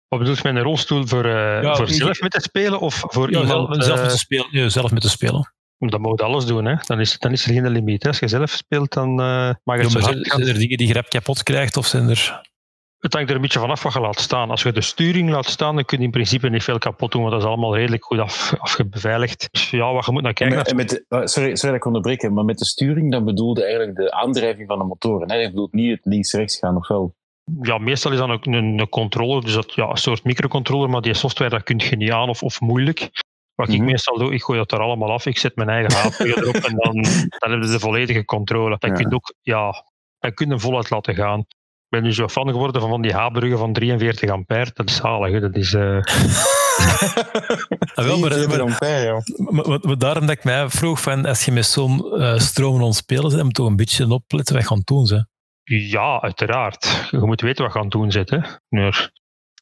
wat bedoel je met een rolstoel voor, eh, Ja, voor ik- zelf met te spelen? Of voor Ja, iemand... zelf, zelf met te spelen. Ja, zelf met te spelen. Dan moet je alles doen. Hè. Dan, is, dan is er geen limiet. Hè. Als je zelf speelt, dan eh, mag Ja, het zo maar hard zijn, er dingen die je rap kapot krijgt of zijn er... Het hangt er een beetje vanaf wat je laat staan. Als je de sturing laat staan, dan kun je in principe niet veel kapot doen, want dat is allemaal redelijk goed af, afgebeveiligd. Dus ja, wat je moet naar En kijken. met, en met de- oh, sorry, sorry dat ik onderbreek, maar met de sturing dan bedoelde eigenlijk de aandrijving van de motoren. Hè? Je bedoelt niet het links-rechts gaan, of wel? ja, meestal is dat ook een, een controller, dus dat, ja, een soort microcontroller, maar die software dat kun je niet aan of, of moeilijk. Wat ik Mhm. meestal doe, ik gooi dat er allemaal af, ik zet mijn eigen haarpluggen erop en dan, dan hebben ze de volledige controle. Dan Ja. kun je ook, ja, dan kun je hem voluit laten gaan. Ik ben nu zo fan geworden van, van die H-bruggen van 43 ampère. Dat is zalig, hè. dat is... eh, Ah, wel, maar, 43 maar, ampère, ja. maar- maar- maar daarom dat ik mij vroeg, van, als je met zo'n eh, stroom aan het spelen bent, dan moet je toch een beetje opletten wat je gaan doen. Hè? Ja, uiteraard. Je moet weten wat je aan het doen zit. Hè. Nu,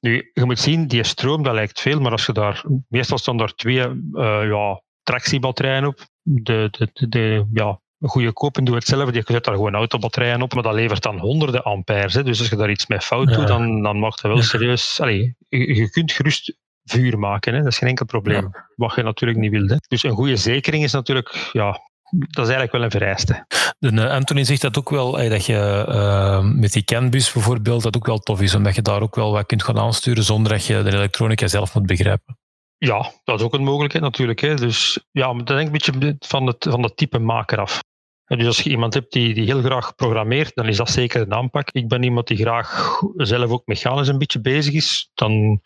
nu, je moet zien, die stroom, dat lijkt veel, maar als je daar... Meestal staan daar twee eh, ja, tractiebatterijen op. De, de, de, de ja, goede kopen doen hetzelfde. Je zet daar gewoon autobatterijen op, maar dat levert dan honderden amperes. Hè. Dus als je daar iets mee fout Ja. doet, dan, dan mag dat wel serieus... Allee, je, je kunt gerust vuur maken, hè. dat is geen enkel probleem. Wat je natuurlijk niet wilt. Hè. Dus een goede zekering is natuurlijk... Ja, dat is eigenlijk wel een vereiste. De, eh, Anthony zegt dat ook wel, eh, dat je eh, met die CAN-bus bijvoorbeeld, dat ook wel tof is, omdat je daar ook wel wat kunt gaan aansturen zonder dat je de elektronica zelf moet begrijpen. Ja, dat is ook een mogelijkheid natuurlijk. Hè. Dus ja, maar dat hangt een beetje van het, van het type maker af. En dus als je iemand hebt die, die heel graag programmeert, dan is dat zeker een aanpak. Ik ben iemand die graag zelf ook mechanisch een beetje bezig is. Dan,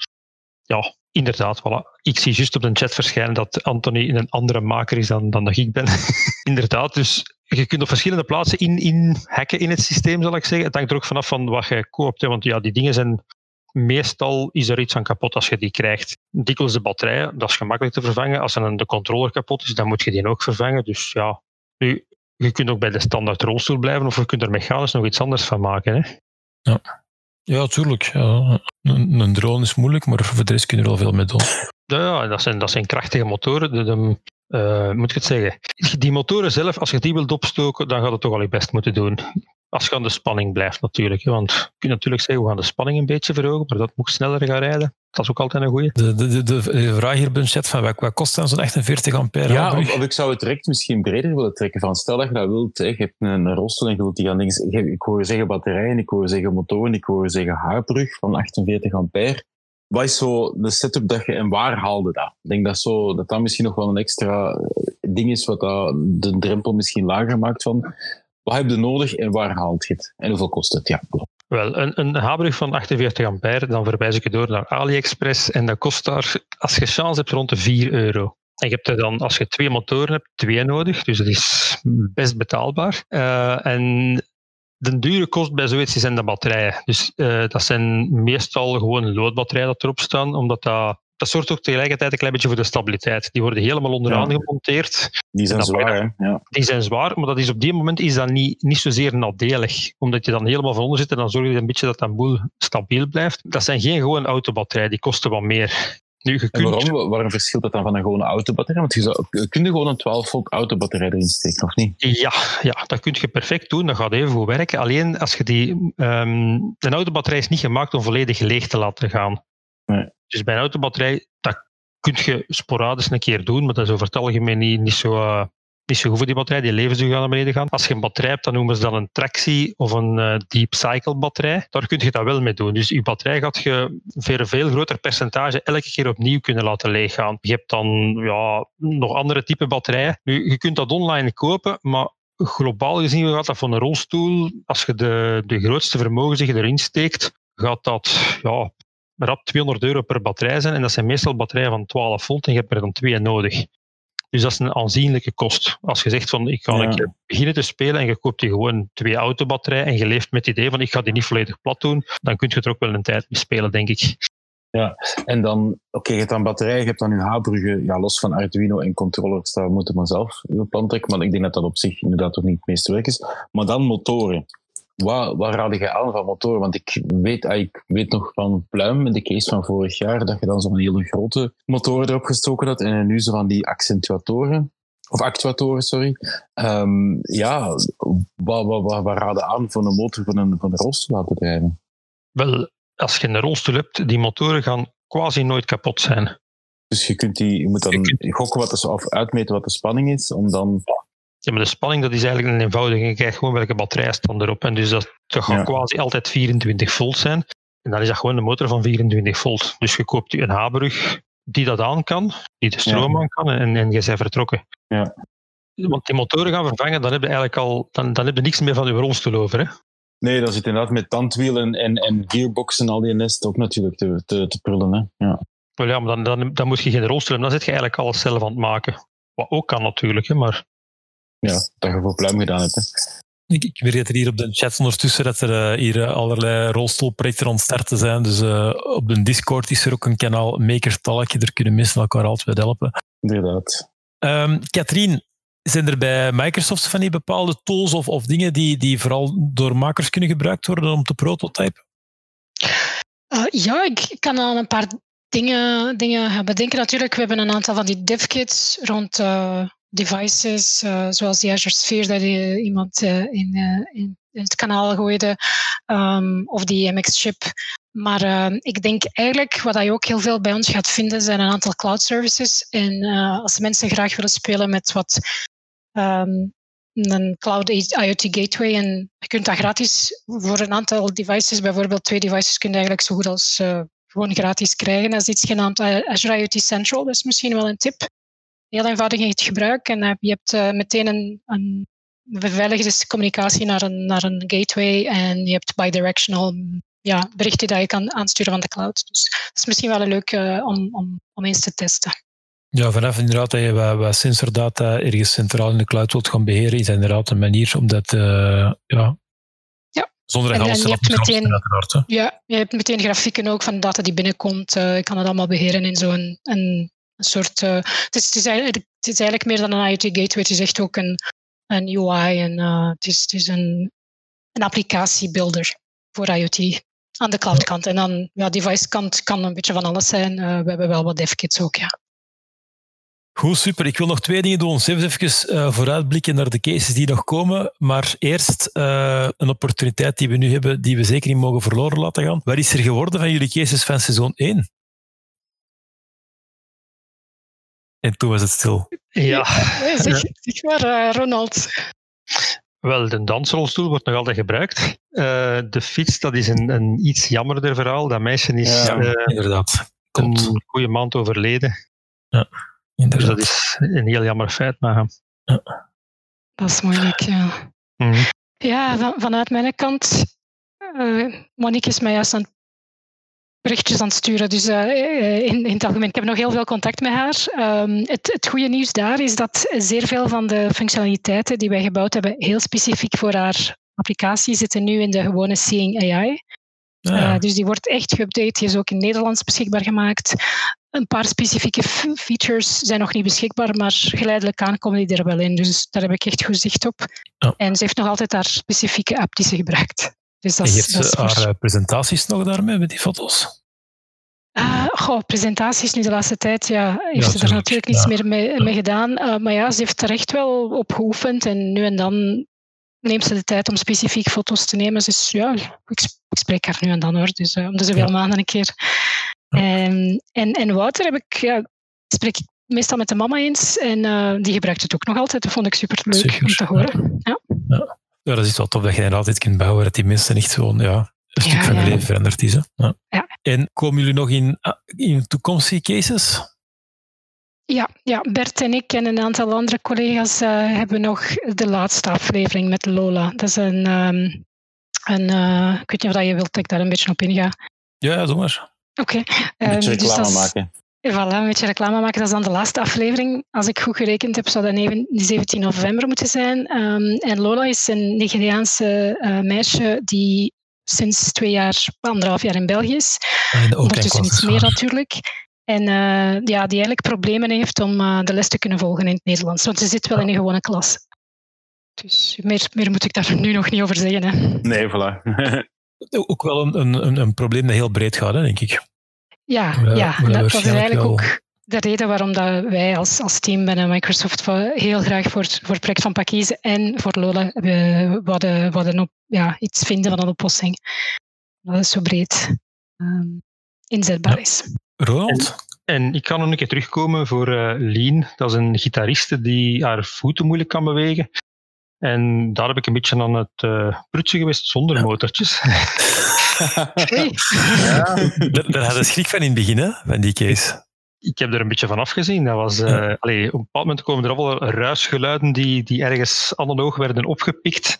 ja, inderdaad, voilà. Ik zie juist op de chat verschijnen dat Anthony een andere maker is dan, dan dat ik ben. inderdaad, dus je kunt op verschillende plaatsen in, in hacken in het systeem, zal ik zeggen. Het hangt er ook vanaf van wat je koopt. Hè. Want ja, die dingen zijn meestal is er iets aan kapot als je die krijgt. Dikwijls de batterijen, dat is gemakkelijk te vervangen. Als een, de controller kapot is, dan moet je die ook vervangen. Dus ja, nu, je kunt ook bij de standaard rolstoel blijven of je kunt er mechanisch nog iets anders van maken. Hè? Ja, tuurlijk. Ja. Een, een drone is moeilijk, maar voor de rest kun je er wel veel mee doen. Ja, Ja, dat zijn, dat zijn krachtige motoren. De, eh, moet ik het zeggen? Die motoren zelf, als je die wilt opstoken, dan gaat het toch al je best moeten doen. Als je aan de spanning blijft natuurlijk. Hè? Want je kunt natuurlijk zeggen, we gaan de spanning een beetje verhogen, maar dat moet sneller gaan rijden. Dat is ook altijd een goeie. De, de, de, de vraag hier chat van wat, wat kost dan zo'n 48 ampère Ja, of, of ik zou het direct misschien breder willen trekken. Van, stel dat je dat wilt, hè, je hebt een, een rolstoel en je wilt die gaan je- Ik hoor je zeggen batterijen, ik hoor je zeggen motoren, ik hoor je zeggen haarbrug van 48 ampère. Wat is zo de setup dat je en waar haalde dat? Ik denk dat, zo, dat dat misschien nog wel een extra ding is wat dat de drempel misschien lager maakt van wat heb je nodig en waar haalt je het? En hoeveel kost het? Ja, Wel, een, een H-brug van 48 ampère, dan verwijs ik je door naar AliExpress en dat kost daar, als je chance hebt, rond de 4 euro. En je hebt er dan, als je twee motoren hebt, twee nodig, dus dat is best betaalbaar. Eh, en de dure kost bij zoiets zijn de batterijen. Dus eh, dat zijn meestal gewoon loodbatterijen dat erop staan, omdat dat, dat zorgt ook tegelijkertijd een klein beetje voor de stabiliteit. Die worden helemaal onderaan Ja. gemonteerd die zijn zwaar, hè? Ja. die zijn zwaar, maar dat is op die moment is dat niet, niet zozeer nadelig. Omdat je dan helemaal van onder zit en dan zorg je een beetje dat dat boel stabiel blijft. Dat zijn geen gewoon autobatterijen, die kosten wat meer. Nu, En kunt, waarom, waarom verschilt dat dan van een gewone autobatterij? Want je zou, je gewoon een 12 volt autobatterij erin steken, of niet? Ja, ja, dat kun je perfect doen. Dat gaat even goed werken. Alleen als je die. ehm een autobatterij is niet gemaakt om volledig leeg te laten gaan. Nee. Dus bij een autobatterij, dat kun je sporadisch een keer doen, maar dat is over het algemeen niet, niet, zo, eh, niet zo goed voor die batterij. Die levensduur gaat naar beneden gaan. Als je een batterij hebt, dan noemen ze dat een tractie of een eh, deep cycle batterij. Daar kun je dat wel mee doen. Dus je batterij gaat je voor een veel groter percentage elke keer opnieuw kunnen laten leeggaan. Je hebt dan ja, nog andere type batterijen. Nu, je kunt dat online kopen, maar globaal gezien gaat dat van een rolstoel, als je de, de grootste vermogen erin steekt, gaat dat ja, rap 200 euro per batterij zijn. En dat zijn meestal batterijen van 12 volt en je hebt er dan twee nodig. Dus dat is een aanzienlijke kost. Als je zegt van ik ga Ja. een beginnen te spelen en je koopt die gewoon twee autobatterijen en je leeft met het idee van ik ga die niet volledig plat doen, dan kun je er ook wel een tijd mee spelen, denk ik. En dan, oké, je hebt dan batterij, je hebt dan je H-bruggen, ja, los van Arduino en controllers, daar moeten we zelf je plan trekken, maar ik denk dat dat op zich inderdaad toch niet het meeste werk is. Maar dan motoren. Wat, wat raad je aan van motoren? Want ik weet, ah, ik weet nog van Pluim, in de case van vorig jaar, dat je dan zo'n hele grote motoren erop gestoken had en nu zo van die accentuatoren. Of actuatoren, sorry. Ehm, ja, wat, wat, wat, wat raden aan voor een motor van een, van een rolstoel laten drijven? Wel, als je een rolstoel hebt, die motoren gaan quasi nooit kapot zijn. Dus je, kunt die, je moet dan Je gokken wat de, of uitmeten wat de spanning is, om dan... Ja, maar de spanning dat is eigenlijk een eenvoudige. Je krijgt gewoon welke batterij staat erop. En dus dat, dat gaat Ja. quasi altijd 24 volt zijn. En dan is dat gewoon een motor van 24 volt. Dus je koopt een H-brug die dat aan kan, die de stroom Ja. aan kan, en, en je bent vertrokken. Ja. Want die motoren gaan vervangen, dan heb je eigenlijk al dan, dan heb je niks meer van je rolstoel over. Hè? Nee, dat zit inderdaad met tandwielen en, en gearboxen en al die nest ook natuurlijk te, te, te prullen. Hè? Ja. Wel ja, maar dan, dan, dan moet je geen rolstoel hebben. Dan zit je eigenlijk alles zelf aan het maken. Wat ook kan natuurlijk, hè, maar ja, dat je voor pluim gedaan hebt. Hè. Ik, ik weet dat er hier op de chat ondertussen dat er eh, hier eh, allerlei rolstoelprojecten aan het starten zijn. Dus eh, op de Discord is er ook een kanaal Maker Talk. Daar kunnen mensen elkaar altijd bij helpen. Inderdaad. Ehm Katrien, zijn er bij Microsoft van die bepaalde tools of, of dingen die, die vooral door makers kunnen gebruikt worden om te prototypen? Eh, ja, ik kan aan een paar dingen, dingen gaan bedenken. Natuurlijk, we hebben een aantal van die dev-kits rond eh, devices, eh, zoals die Azure Sphere dat eh, iemand eh, in, in, het kanaal gooide, ehm, of die MX-chip. Maar ik denk eigenlijk, wat je ook heel veel bij ons gaat vinden, zijn een aantal cloud services. En als mensen graag willen spelen met wat ehm, een cloud IoT gateway en je kunt dat gratis voor een aantal devices, bijvoorbeeld twee devices, kun je eigenlijk zo goed als gewoon gratis krijgen. Dat is iets genaamd Azure IoT Central, dat is misschien wel een tip. Heel eenvoudig in het gebruik en eh, je hebt eh, meteen een, een beveiligde communicatie naar een, naar een gateway en je hebt bidirectional ja, berichten dat je kan aansturen van de cloud. Dus dat is misschien wel een leuk eh, om, om, om eens te testen. Ja, vanaf inderdaad dat je wat, sensordata ergens centraal in de cloud wilt gaan beheren, is inderdaad een manier om dat, eh, ja, Ja. zonder En- dat te meteen-. Ja, je hebt meteen grafieken ook van data die binnenkomt. Eh, je kan het allemaal beheren in zo'n een, soort. eh, het, is, het, is eigenlijk, meer dan een IoT gateway. Het is echt ook een, een UI en eh, het is, het is een, een applicatiebuilder voor IoT aan de cloudkant. En dan ja, device kant kan een beetje van alles zijn. Eh, we hebben wel wat devkits ook, ja. Goed, super. Ik wil nog twee dingen doen. Even even vooruitblikken naar de cases die nog komen. Maar eerst een opportuniteit die we nu hebben, die we zeker niet mogen verloren laten gaan. Wat is er geworden van jullie cases van seizoen 1? En toen was het stil. ja. Zeg, zeg maar, eh, Ronald. Wel, de dansrolstoel wordt nog altijd gebruikt. Eh, de fiets, dat is een, een iets jammerder verhaal. Dat meisje is Ja, eh, Inderdaad. Een goede maand overleden. Dus Inderdaad. dat is een heel jammer feit. Maar, Dat is moeilijk, ja. Mhm. Ja, van, vanuit mijn kant. eh Monique is mij juist aan het berichtjes aan het sturen. Dus eh, eh, in, in het algemeen, ik heb nog heel veel contact met haar. Ehm, het, het goede nieuws daar is dat zeer veel van de functionaliteiten die wij gebouwd hebben, heel specifiek voor haar applicatie, zitten nu in de gewone Seeing AI. Ah, ja. Eh, dus die wordt echt geüpdate. Die is ook in Nederlands beschikbaar gemaakt. Een paar specifieke features zijn nog niet beschikbaar, maar geleidelijk aan komen die er wel in. Dus daar heb ik echt goed zicht op. En ze heeft nog altijd haar specifieke app die ze gebruikt. Dus dat en is, geeft dat is ze haar eh, presentaties nog daarmee met die foto's? Uh, goh, presentaties nu de laatste tijd, ja, heeft Ja, ze er tuurlijk, natuurlijk niets ja. meer mee, mee gedaan. Uh, maar ja, ze heeft er echt wel op geoefend en nu en dan neemt ze de tijd om specifiek foto's te nemen. Dus ja, ik, sp- ik spreek haar nu en dan hoor, dus uh, om de zoveel Ja. maanden een keer. Ja. En, en, Wouter heb ik, ja, spreek ik meestal met de mama eens en eh, die gebruikt het ook nog altijd. Dat vond ik super leuk om te horen. Ja. Ja, dat is wel tof dat je er altijd kunt bouwen, dat die mensen echt gewoon ja, een stuk Ja, van ja. hun leven veranderd is. Hè? Ja. Ja. En komen jullie nog in, ah, in toekomstige cases? Ja, ja, Bert en ik en een aantal andere collega's eh, hebben nog de laatste aflevering met Lola. Dat is een, ehm, een eh, ik weet niet of dat je wilt dat ik daar een beetje op inga. Ja, ja, doe maar. Oké. Een ehm, beetje dus reclame maken. Voilà, een beetje reclame maken. Dat is dan de laatste aflevering. Als ik goed gerekend heb, zou dat neven- 17 november moeten zijn. Ehm, en Lola is een Nigeriaanse eh, meisje die sinds twee jaar, anderhalf jaar in België is. Ah, Ondertussen iets meer natuurlijk. En eh, ja, die eigenlijk problemen heeft om eh, de les te kunnen volgen in het Nederlands. Want ze zit wel in een gewone klas. Dus meer, meer moet ik daar nu nog niet over zeggen. Hè. Nee, voilà. Ook wel een, een, een- een probleem dat heel breed gaat, hè, denk ik. Ja, Ja, ja, dat, dat is eigenlijk wel. ook de reden waarom dat wij als, als team binnen Microsoft voor- heel graag voor, voor het project van Pakize en voor Lola we wilden, wilden op, ja, iets vinden van een oplossing. Dat is zo breed ehm, inzetbaar Ja. is. Ronald? En ik kan nog een keer terugkomen voor eh Lean. Dat is een gitariste die haar voeten moeilijk kan bewegen. En daar heb ik een beetje aan het eh prutsen geweest zonder Ja. motortjes. Oei. Daar, daar hadden we schrik van in het begin, hè, van die case. ik heb er een beetje van afgezien. Dat was, eh, Ja. allee, op een bepaald moment komen er allemaal ruisgeluiden die, die ergens analoog werden opgepikt.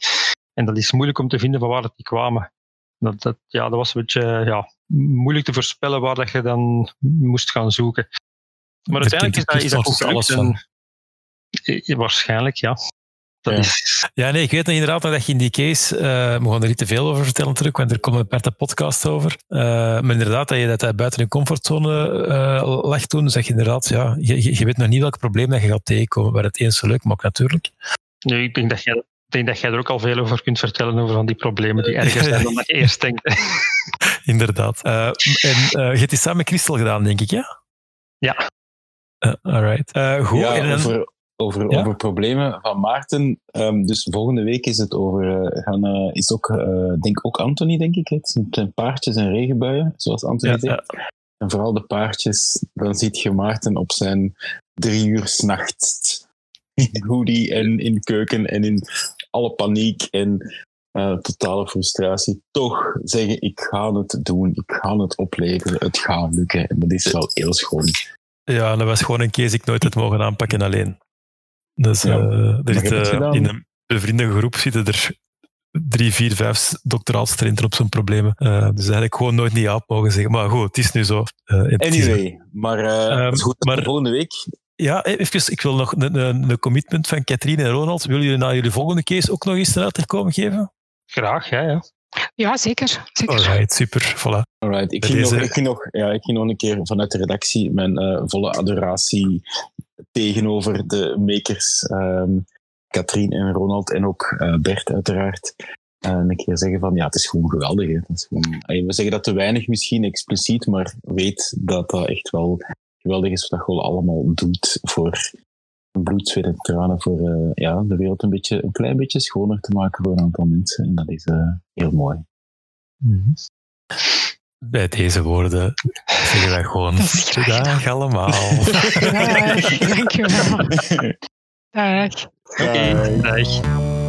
En dat is moeilijk om te vinden van waar dat die kwamen. Dat, dat, ja, dat was een beetje ja, moeilijk te voorspellen waar dat je dan moest gaan zoeken. Maar uiteindelijk is dat, is dat Herkent alles en- Eh, Waarschijnlijk, ja. Dat Ja. is, Ja, nee, ik weet nog inderdaad dat je in die case, eh we gaan er niet te veel over vertellen terug, want er komt een aparte podcast over. Eh, maar inderdaad, dat je dat buiten je comfortzone eh lag toen, zeg je inderdaad, ja, je, je- weet nog niet welk probleem dat je gaat tegenkomen, waar het eens zo leuk maakt natuurlijk. nee, ik denk dat jij ik denk dat jij er ook al veel over kunt vertellen, over van die problemen die erger zijn dan dat je eerst denkt. Inderdaad. Eh, en eh, je hebt die samen met Christel gedaan, denk ik, ja? Ja. Eh, alright. Eh, goed. Ja, en over, over, Ja? over problemen van Maarten. Ehm, dus volgende week is het over. eh, gaan, eh, is ook, eh, denk ook Anthony, denk ik. Het zijn paardjes en regenbuien, zoals Anthony ja, zegt. ja. En vooral de paardjes. Dan ziet je Maarten op zijn drie uur s'nachts. In hoodie en in keuken en in alle paniek en totale frustratie. Toch zeggen: Ik ga het doen, ik ga het opleveren, het gaat lukken. En dat is wel heel schoon. Ja, dat was gewoon een case ik nooit had mogen aanpakken alleen. Dus Ja, er in een bevriende groep zitten er drie, vier, vijf doctoraalstudenten op zo'n problemen. Eh, dus eigenlijk gewoon nooit niet aan mogen zeggen. Maar goed, het is nu zo. Anyway, maar, eh Ehm, het is goed, maar- volgende week. Ja, even, ik wil nog een, een, een commitment van Katrien en Ronald. Willen jullie na jullie volgende case ook nog eens eruit komen geven? Graag, ja. ja. Ja, zeker. zeker. Alright, super. Voilà. Alright, ik ging, deze- nog, ik, ging nog, ja, ik ging nog een keer vanuit de redactie mijn eh, volle adoratie tegenover de makers, ehm Katrien en Ronald en ook eh, Bert uiteraard. eh, een keer zeggen van ja, het is gewoon geweldig. We zeggen dat te weinig misschien expliciet, maar weet dat dat echt wel geweldig is wat dat allemaal doet voor bloed, zweet en tranen voor eh, ja, de wereld een, beetje, een klein beetje schoner te maken voor een aantal mensen. En dat is heel mooi. Bij deze woorden zeggen wij gewoon dag allemaal. Dag, dankjewel. Dag. Oké, dag.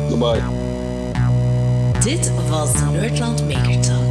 Bye bye. Dit was de Nerdland Maker Talk.